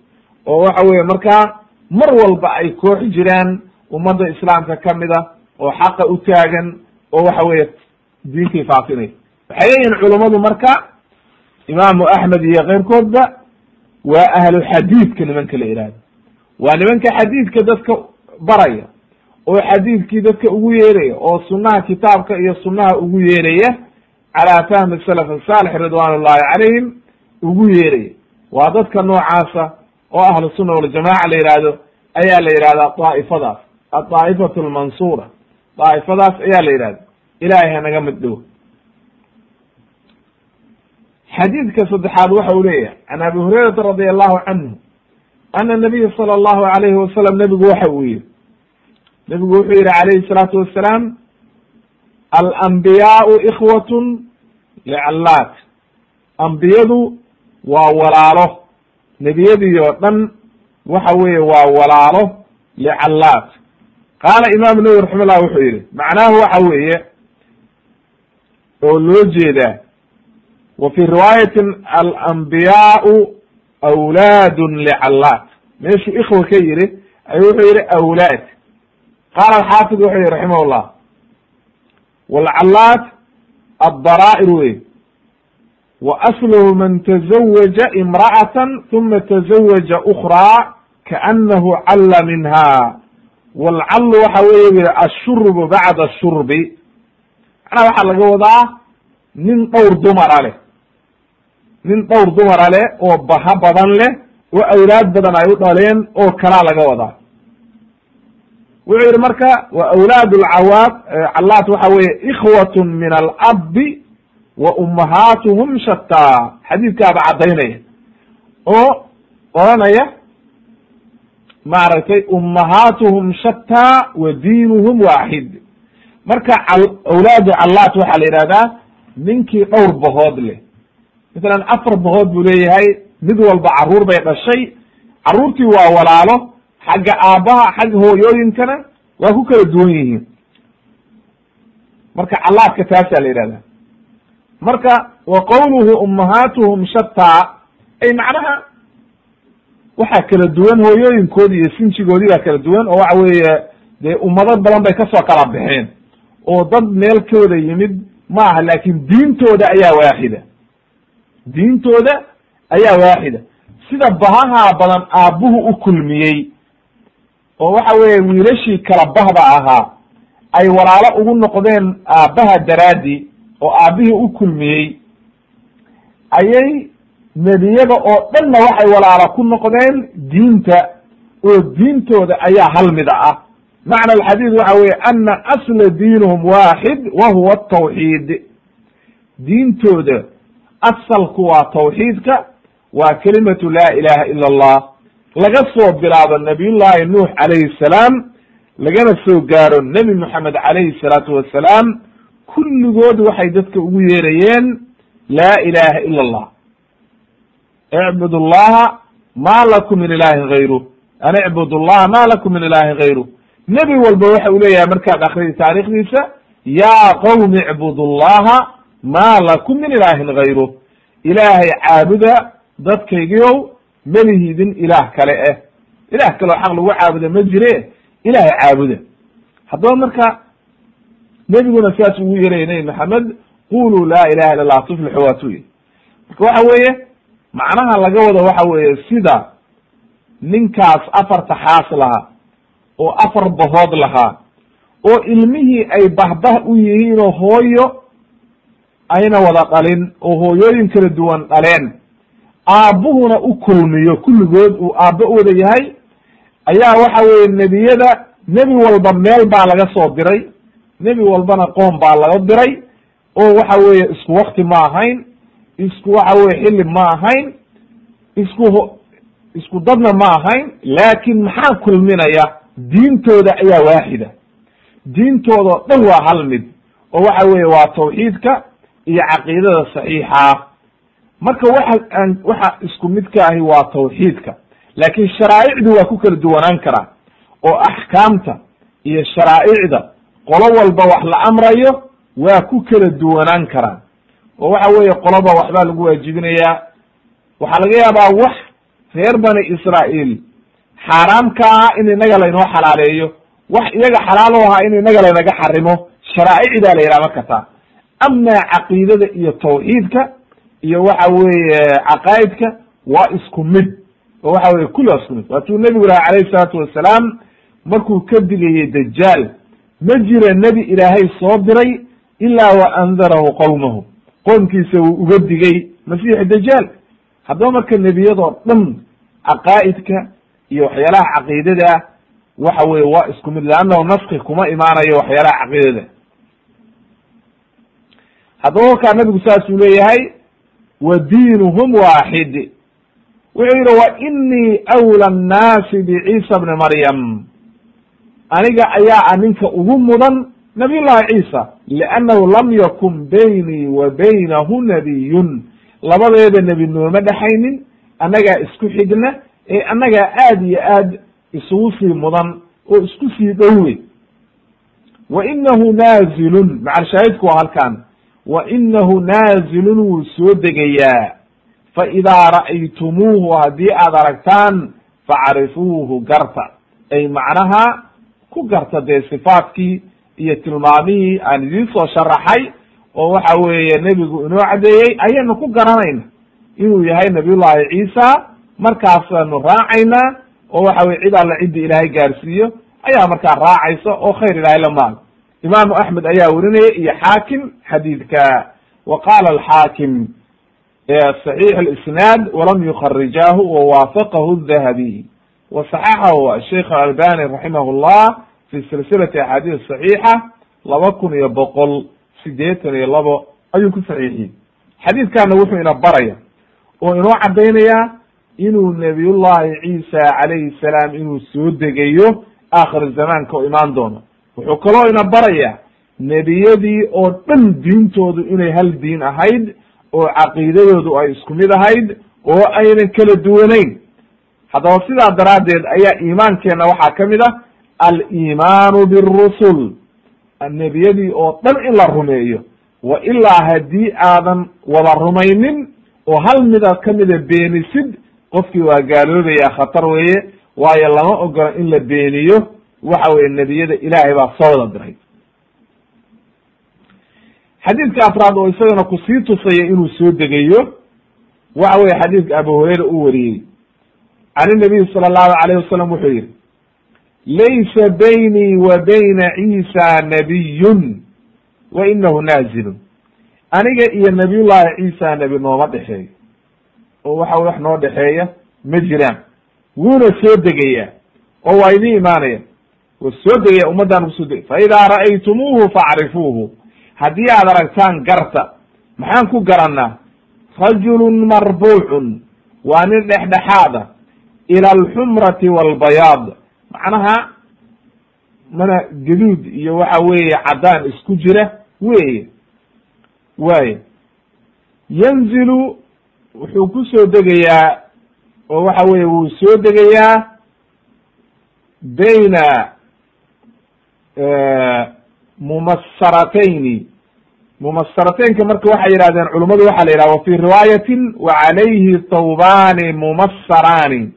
oo waxa weye markaa mar walba ay koox jiraan ummadda islaamka ka mid a oo xaqa u taagan oo waxa weeye diintii faafinaysa waxay leeyihiin culummadu marka imaamu axmed iyo keyrkoodba waa ahlu xadiidka nimanka la ihahdo waa nimanka xadiidka dadka baraya oo xadiidkii dadka ugu yeeraya oo sunaha kitaabka iyo sunaha ugu yeeraya calaa fahmi salaf asaalix ridwan ullahi calayhim ugu yeeraya waa dadka noocaasa oo ahlu sunna waljamaca la yihahdo ayaa la yihahdaa daa'ifadaas. Adaa'ifatu almansuura daa'ifadaas ayaa la yihahda ilahay hanaga mid dhow xadiidka saddexaad waxa uu leeyahay can abi hurayrata radi allahu canhu ana nabiya sala allahu alayhi wasalam nebigu waxa uu yihi nebigu wuxuu yihi calayhi salaatu wassalaam alambiyaau ikhwatun licallaat ambiyadu waa walaalo. Nebiyadii oo dhan waxa weeye waa walaalo licallaat qaala imaamu nawowi raximah llah wuxuu yihi macnaahu waxa weeye oo loo jeedaa wa fi riwaayatin alambiyaau awlaadun licallaat meeshuu ikhwa ka yihi ayuu wuxuu yihi awlaad qaala alxaafid wuxuu yihi raximah llah walcallaat addaraa'ir wey wa asluhu man tazawaja imra'atan uma tazawaja ukraa kaanahu calla minha walcallu waxa weeye wi ashurbu bacda shurbi macnaha waxaa laga wadaa nin dhowr dumara leh nin dhowr dumara leh oo baha badan leh oo awlaad badan ay u dhaleen oo kalaa laga wadaa wuxuu yihi marka wa awlaad lcawaad callaat waxa weeye ikhwatun min alabi wa ummahaatuhum shataa xadiidkaaba caddaynaya oo oranaya maaragtay ummahaatuhum shataa wa diinuhum waaxid marka awlaadu callaat waxaa la yihahdaa ninkii dhowr bahood leh. Masalan afar bahood buu leeyahay mid walba carruur bay dhashay carruurtii waa walaalo xagga aabbaha xagga hooyooyinkana waa ku kala duwan yihiin. Marka callaadka taasaa la yihahdaa marka wa qowluhu ummahaatuhum shataa ay macnaha waxaa kala duwan hooyooyinkoodi iyo sinjigoodii baa kala duwan oo waxa weeye dee ummado badan bay ka soo kala baxeen oo dad meel kooda yimid ma aha laakin diintooda ayaa waaxida. Diintooda ayaa waaxida. Sida bahaha badan aabbuhu u kulmiyey oo waxa weeye wiilashii kala bahda ahaa ay walaalo ugu noqdeen aabbaha daraaddi oo aabbihii u kulmiyey ayay nebiyada oo dhanna waxay walaalo ku noqdeen diinta oo diintooda ayaa hal mida ah. Macna alxadiid waxa weeye ana asla diinuhum waaxid wa huwa atawxiid diintooda asalku waa tawxiidka waa kelimatu laa ilaha ila allah laga soo bilaabo nabiyullahi nuux calayhi salaam lagana soo gaaro nebi moxamed calayhi salaatu wassalaam kulligood waxay dadka ugu yeerayeen laa ilaha ila allah icbud llaha ma lakum min ilahin gayru an icbud llaha ma lakum min ilahin gayru nebi walba waxa uu leeyahay markaad akridi taarikhdiisa ya qowmi icbud llaha ma lakum min ilahin gayru ilaahay caabuda dadkaygiiow melihidin ilaah kale eh. Ilaah kaleo xaq lagu caabuda ma jire ilaahay caabuda. Haddaba marka nebiguna sidaas ugu yeeraya nebi maxamed qulu laa ilaha illa allah tuflixu waa tu marka waxa weeye macnaha laga wado waxa weeye sida ninkaas afarta xaas lahaa oo afar bahood lahaa oo ilmihii ay bahbah u yihiin oo hooyo ayna wada dhalin oo hooyooyin kala duwan dhaleen aabbuhuna u kulmiyo kulligood uu aabbo u wada yahay ayaa waxa weeye nebiyada nebi walba meel baa laga soo diray nebi walbana qoom baa laga diray oo waxa weeye isku wakti ma ahayn isku waxa weye xilli ma ahayn isku isku dadna ma ahayn laakin maxaa kulminaya? Diintooda ayaa waaxida diintooda o dhan waa hal mid oo waxa weeye waa tawxiidka iyo caqiidada saxiixa marka waxa aan waxa isku midka ahi waa tawxiidka. Laakin sharaa'icdu waa ku kala duwanaan karaa oo axkaamta iyo sharaa'icda qolo walba wax la amrayo waa ku kala duwanaan karaan. Oo waxa weeye qoloba waxbaa lagu waajibinayaa. Waxaa laga yaabaa wax reer bani israa'iil xaaraam ka in inaga laynoo xalaaleeyo. Wax iyaga xalaal u ahaa in inaga laynaga xarimo. Sharaa'icdaa la yidhaha marka taa. Amaa caqiidada iyo tawxiidka iyo waxa weeye caqaa'idka waa isku mid. Oo waxa weye kulli waa isku mid. Waatuu nebigu laha calayhi salaatu wassalaam markuu ka digayey dajaal ma jira nebi ilaahay soo diray ilaa wa andarahu qowmahu qoomkiisa wuu uga digay masiixu dajaal haddaba marka nebiyadoo dhan caqaa'idka iyo waxyaalaha caqiidada ah waxa weye waa isku mid. Leannahu naski kuma imaanayo waxyaalaha caqiidada. Haddaba markaa nabigu saasuu leeyahay wa diinuhum waaxid wuxuu yidhi wa inii awla annaasi biciisa bni maryam. Aniga ayaa a ninka ugu mudan nabiy llahi ciisa liannahu lam yakun baynii wa baynahu nabiyun. Labadeeda nebi nooma dhexaynin annagaa isku xigna ee annagaa aad iyo aad isugu sii mudan oo isku sii dhowey wa inahu naazilun macalshaahidku waa halkan wa inahu naazilun wuu soo degayaa. Fa idaa ra'aytumuuhu haddii aad aragtaan facrifuuhu garta. Ay macnaha ku garta dee sifaadkii iyo tilmaamihii aan idiin soo sharaxay oo waxa weeye nebigu inoo caddeeyey ayaynu ku garanayna inuu yahay nabiyullahi ciisa markaasaanu raacaynaa oo waxa weye cid alla ciddii ilaahay gaarsiiyo ayaa markaa raacaysa oo khayr ilahay la maal imaamu axmed ayaa werinayay iyo xaakim xadiidka. Wa qaala alxaakim saxiix alisnaad walam yukharijaahu wawaafaqahu dahabiy wa saxaxahu sheikh albani raximahu llah fi silsilati axaadiis saxiixa laba kun iyo boqol sideetan iyo labo. Ayuu ku saxiixiyey xadiidkana wuxuu ina baraya oo inoo caddaynaya inuu nabiyullahi ciisa calayhi salaam inuu soo degayo aakhir zamaanka oo imaan doono wuxuu kaloo ina baraya nebiyadii oo dhan diintoodu inay hal diin ahayd oo caqiidadoodu ay isku mid ahayd oo aynan kala duwanayn. Haddaba sidaa daraaddeed ayaa iimaankeenna waxaa ka mid ah aliimaanu birusul. Nebiyadii oo dhan in la rumeeyo wa ilaa haddii aadan wada rumaynin oo hal mida kamida beenisid qofkii waa gaaloobaya khatar weeye waayo lama ogola in la beeniyo waxa weye nebiyada ilaahay baa soo wada diray. Xadiidka afraad oo isagana ku sii tusaya inuu soo degayo waxa weye xadiidka abu hurayra uu wariyey. Can inabiy sala allahu alayh wasalam wuxuu yihi laysa baynii wa bayna ciisa nabiyun wa inahu naazilun. Aniga iyo nabiyullahi ciisa nebi nooma dhexeeyo. Oo waxa wax noo dhexeeya ma jiraan. Wuuna soo degayaa oo waa idin imaanaya wa soo degaya ummaddaan ku soo degay. Fa idaa ra'aytumuuhu facrifuuhu haddii aad aragtaan garta maxaan ku garanaa rajulun marbuucun waa nin dhexdhexaada ila alxumrati walbayaad macnaha mana gaduud iyo waxa weeye caddaan isku jira weye waay yanzilu wuxuu ku soo degayaa oo waxa weye wuu soo degayaa bayna mumasaratayni mumasarateynka marka waxay yidhahdeen culummadu waxa la yidhaha wa fi riwaayatin wa calayhi thawbani mumasaraani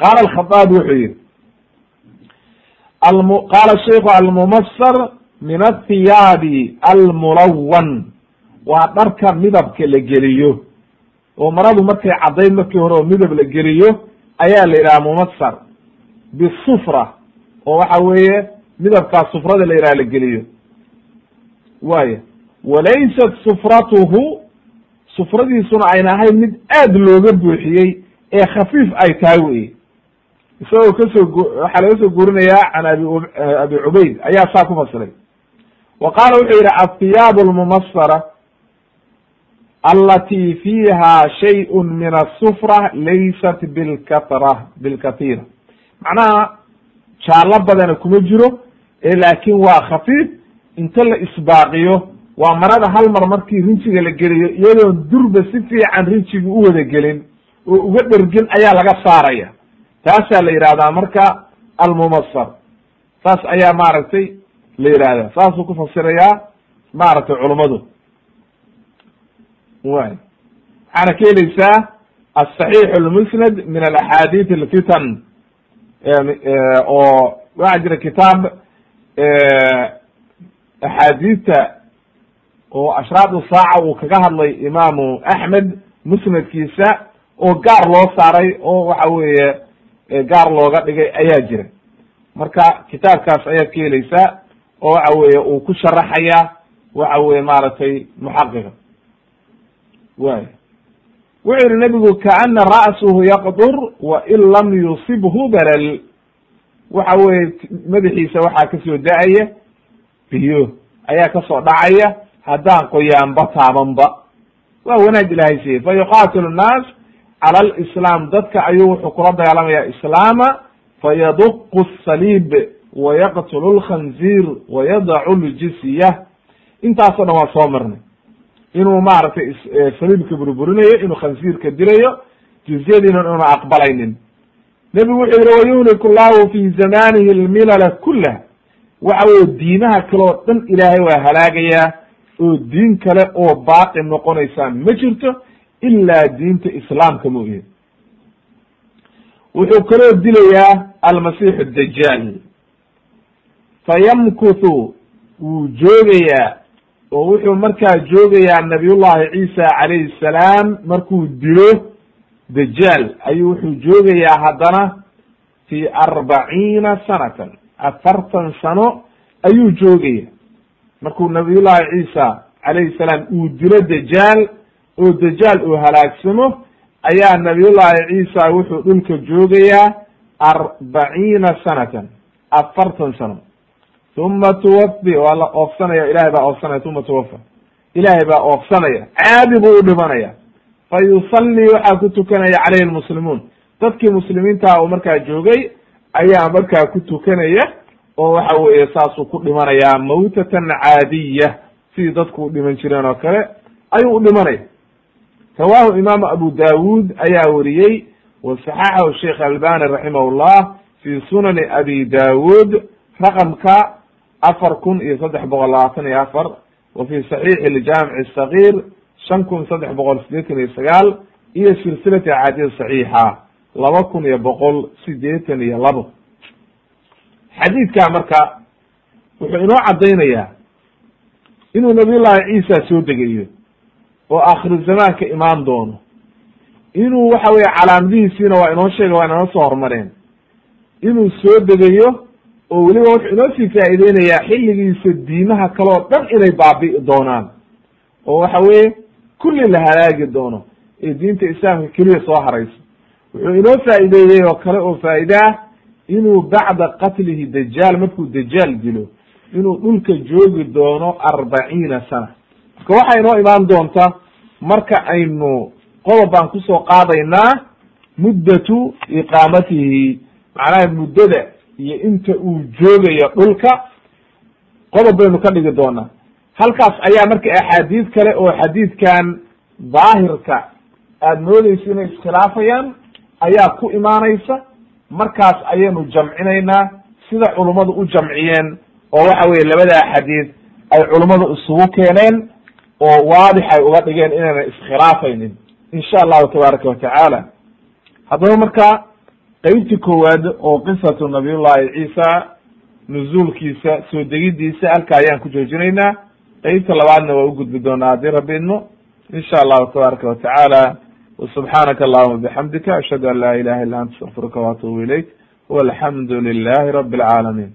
qaala alkhadaab wuxuu yihi qaala sheiku almumasar min athiyaabi almulawan waa dharka midabka la geliyo. Oo maradu markay caddayd markii hore oo midab la geliyo ayaa la yidhaha mumasar bisufra oo waxa weeye midabkaas sufrada la yidhaha la geliyo. Waaya walaysat sufratuhu sufradiisuna ayna ahayn mid aad looga buuxiyey ee khafiif ay tahay wey isagoo ka soo waxaa laga soo guurinayaa can abi abi cubayd ayaa saa ku fasiray. Wa qaala wuxuu yidhi athiyaabu almumasara alati fiiha shayءun min asufra laysat bilkatra bilkathira. Macnaha jaallo badana kuma jiro ee laakin waa khafiif inta la isbaaqiyo waa marada hal mar markii rinjiga la geliyo iyadoon durba si fiican rinjiga u wada gelin oo uga dhergin ayaa laga saaraya. Taasaa la yidhahdaa marka almumasar saas ayaa maaragtay la yidhahdaa saasuu ku fasirayaa maaragtay culummadu way waxaana ka heleysaa asaxiix almusnad min alaxaadiith alfitan oo waxaa jira kitaab axaadiidta oo ashraadu saaca uu kaga hadlay imaamu axmed musnadkiisa oo gaar loo saaray oo waxa weeye gaar looga dhigay ayaa jira. Marka kitaabkaas ayaad ka heleysaa oo waxa weeye uu ku sharaxaya waxa weye maaragtay muxaqiqa way wuxuu yihi nebigu kaana ra'suhu yaqdur wa in lam yusibhu balal waxa weye madaxiisa waxaa ka soo da'aya biyo ayaa ka soo dhacaya haddaan qoyaanba taabanba. Waa wanaag ilahay siiyey. Fa yuqatilu nnaas cala alislaam. Dadka ayuu wuxuu kula dagaalamaya islaama. Fayaduqu saliib wayaqtulu lkhanziir wayadacu ljisya intaasoo dhan waa soo marnay. Inuu maaragtay saliibka burburinayo inuu khansiirka dilayo jizyadiina una aqbalaynin nebigu wuxuu yihi wayuhliku llahu fi zamanihi lmilala kulah waxa weye diimaha kale oo dhan ilaahay waa halaagayaa oo diin kale oo baaqi noqonaysaa ma jirto ilaa diinta islaamka mooye. Wuxuu kaloo dilayaa almasiixu dajaal fayamkuthu wuu joogayaa oo wuxuu markaa joogayaa nabiyullahi ciisa calayhi salaam markuu dilo dajaal ayuu wuxuu joogayaa haddana fi arbaciina sanatan afartan sano ayuu joogaya markuu nabiyullahi ciisa calayhi salaam uu dilo dajaal oo dajaal uu halaagsamo ayaa nabiyullahi ciisa wuxuu dhulka joogayaa arbaciina sanatan afartan sano. Uma tuwafi waa la oofsanaya ilahay baa oofsanaya uma tuwafa ilaahay baa oofsanaya caadi buu u dhimanaya fa yusallii waxaa ku tukanaya caleyhi lmuslimuun dadkii muslimiintaha uu markaa joogay ayaa markaa ku tukanaya oo waxa weeye saasuu ku dhimanayaa mawtatan caadiya sidii dadku u dhiman jireen oo kale ayuu u dhimanaya. Rawahu imaamu abu dawud ayaa weriyey wa saxaxahu sheikh albani raximah llah fi sunani abi dawud raqamka afar kun iyo saddex boqol labaatan iyo afar wa fi saxiixi ljamic sagiir shan kun saddex boqol sideetan iyo sagaal iyo silsilati axaadiis saxiixa laba kun iyo boqol sideetan iyo labo. Xadiidka marka wuxuu inoo caddaynayaa inuu nabiy llahi ciisa soo degayo oo akhiru zamaanka imaan doono. Inuu waxa weye calaamadihiisiina waa inoo sheega waa inoo soo hormareen. Inuu soo degayo oo weliba wuxuu inoo sii faa'iideynayaa xilligiisa diimaha kaleo dhan inay baabi'i doonaan. Oo waxa weye kulli la halaagi doono ee diinta islaamka keliya soo harayso. Wuxuu inoo faa'iideeyey oo kale oo faa'iide ah inuu bacda qatlihi dajaal markuu dajaal dilo inuu dhulka joogi doono arbaciina sana. Marka waxaa inoo imaan doonta marka aynu qodob baan ku soo qaadaynaa muddatu iqaamatihi macnaha muddada iyo inta uu joogayo dhulka qodob baynu ka dhigi doonaa halkaas ayaa marka axaadiid kale oo xadiidkan daahirka aada moodeysa inay iskhilaafayaan ayaa ku imaanaysa markaas ayaynu jamcinaynaa sida culummadu u jamciyeen oo waxa weye labada xadiid ay culummadu isugu keeneen oo waadix ay uga dhigeen inayna iskhilaafaynin. Insha allahu tabaaraka watacaala haddaba marka qeybtii koowaad oo qisatu nabiyullahi ciisa nuzuulkiisa soo degidiisa halka ayaan ku joojinaynaa qeybta labaadna waa ugudbi doonaa haddii rabi idmo insha allahu tabaaraka watacaala subxaanaka allahuma bixamdika ashhadu an laa ilaha illa anta astaqfiruka waatubu ilayk walxamdu lilahi rabi alcaalamiin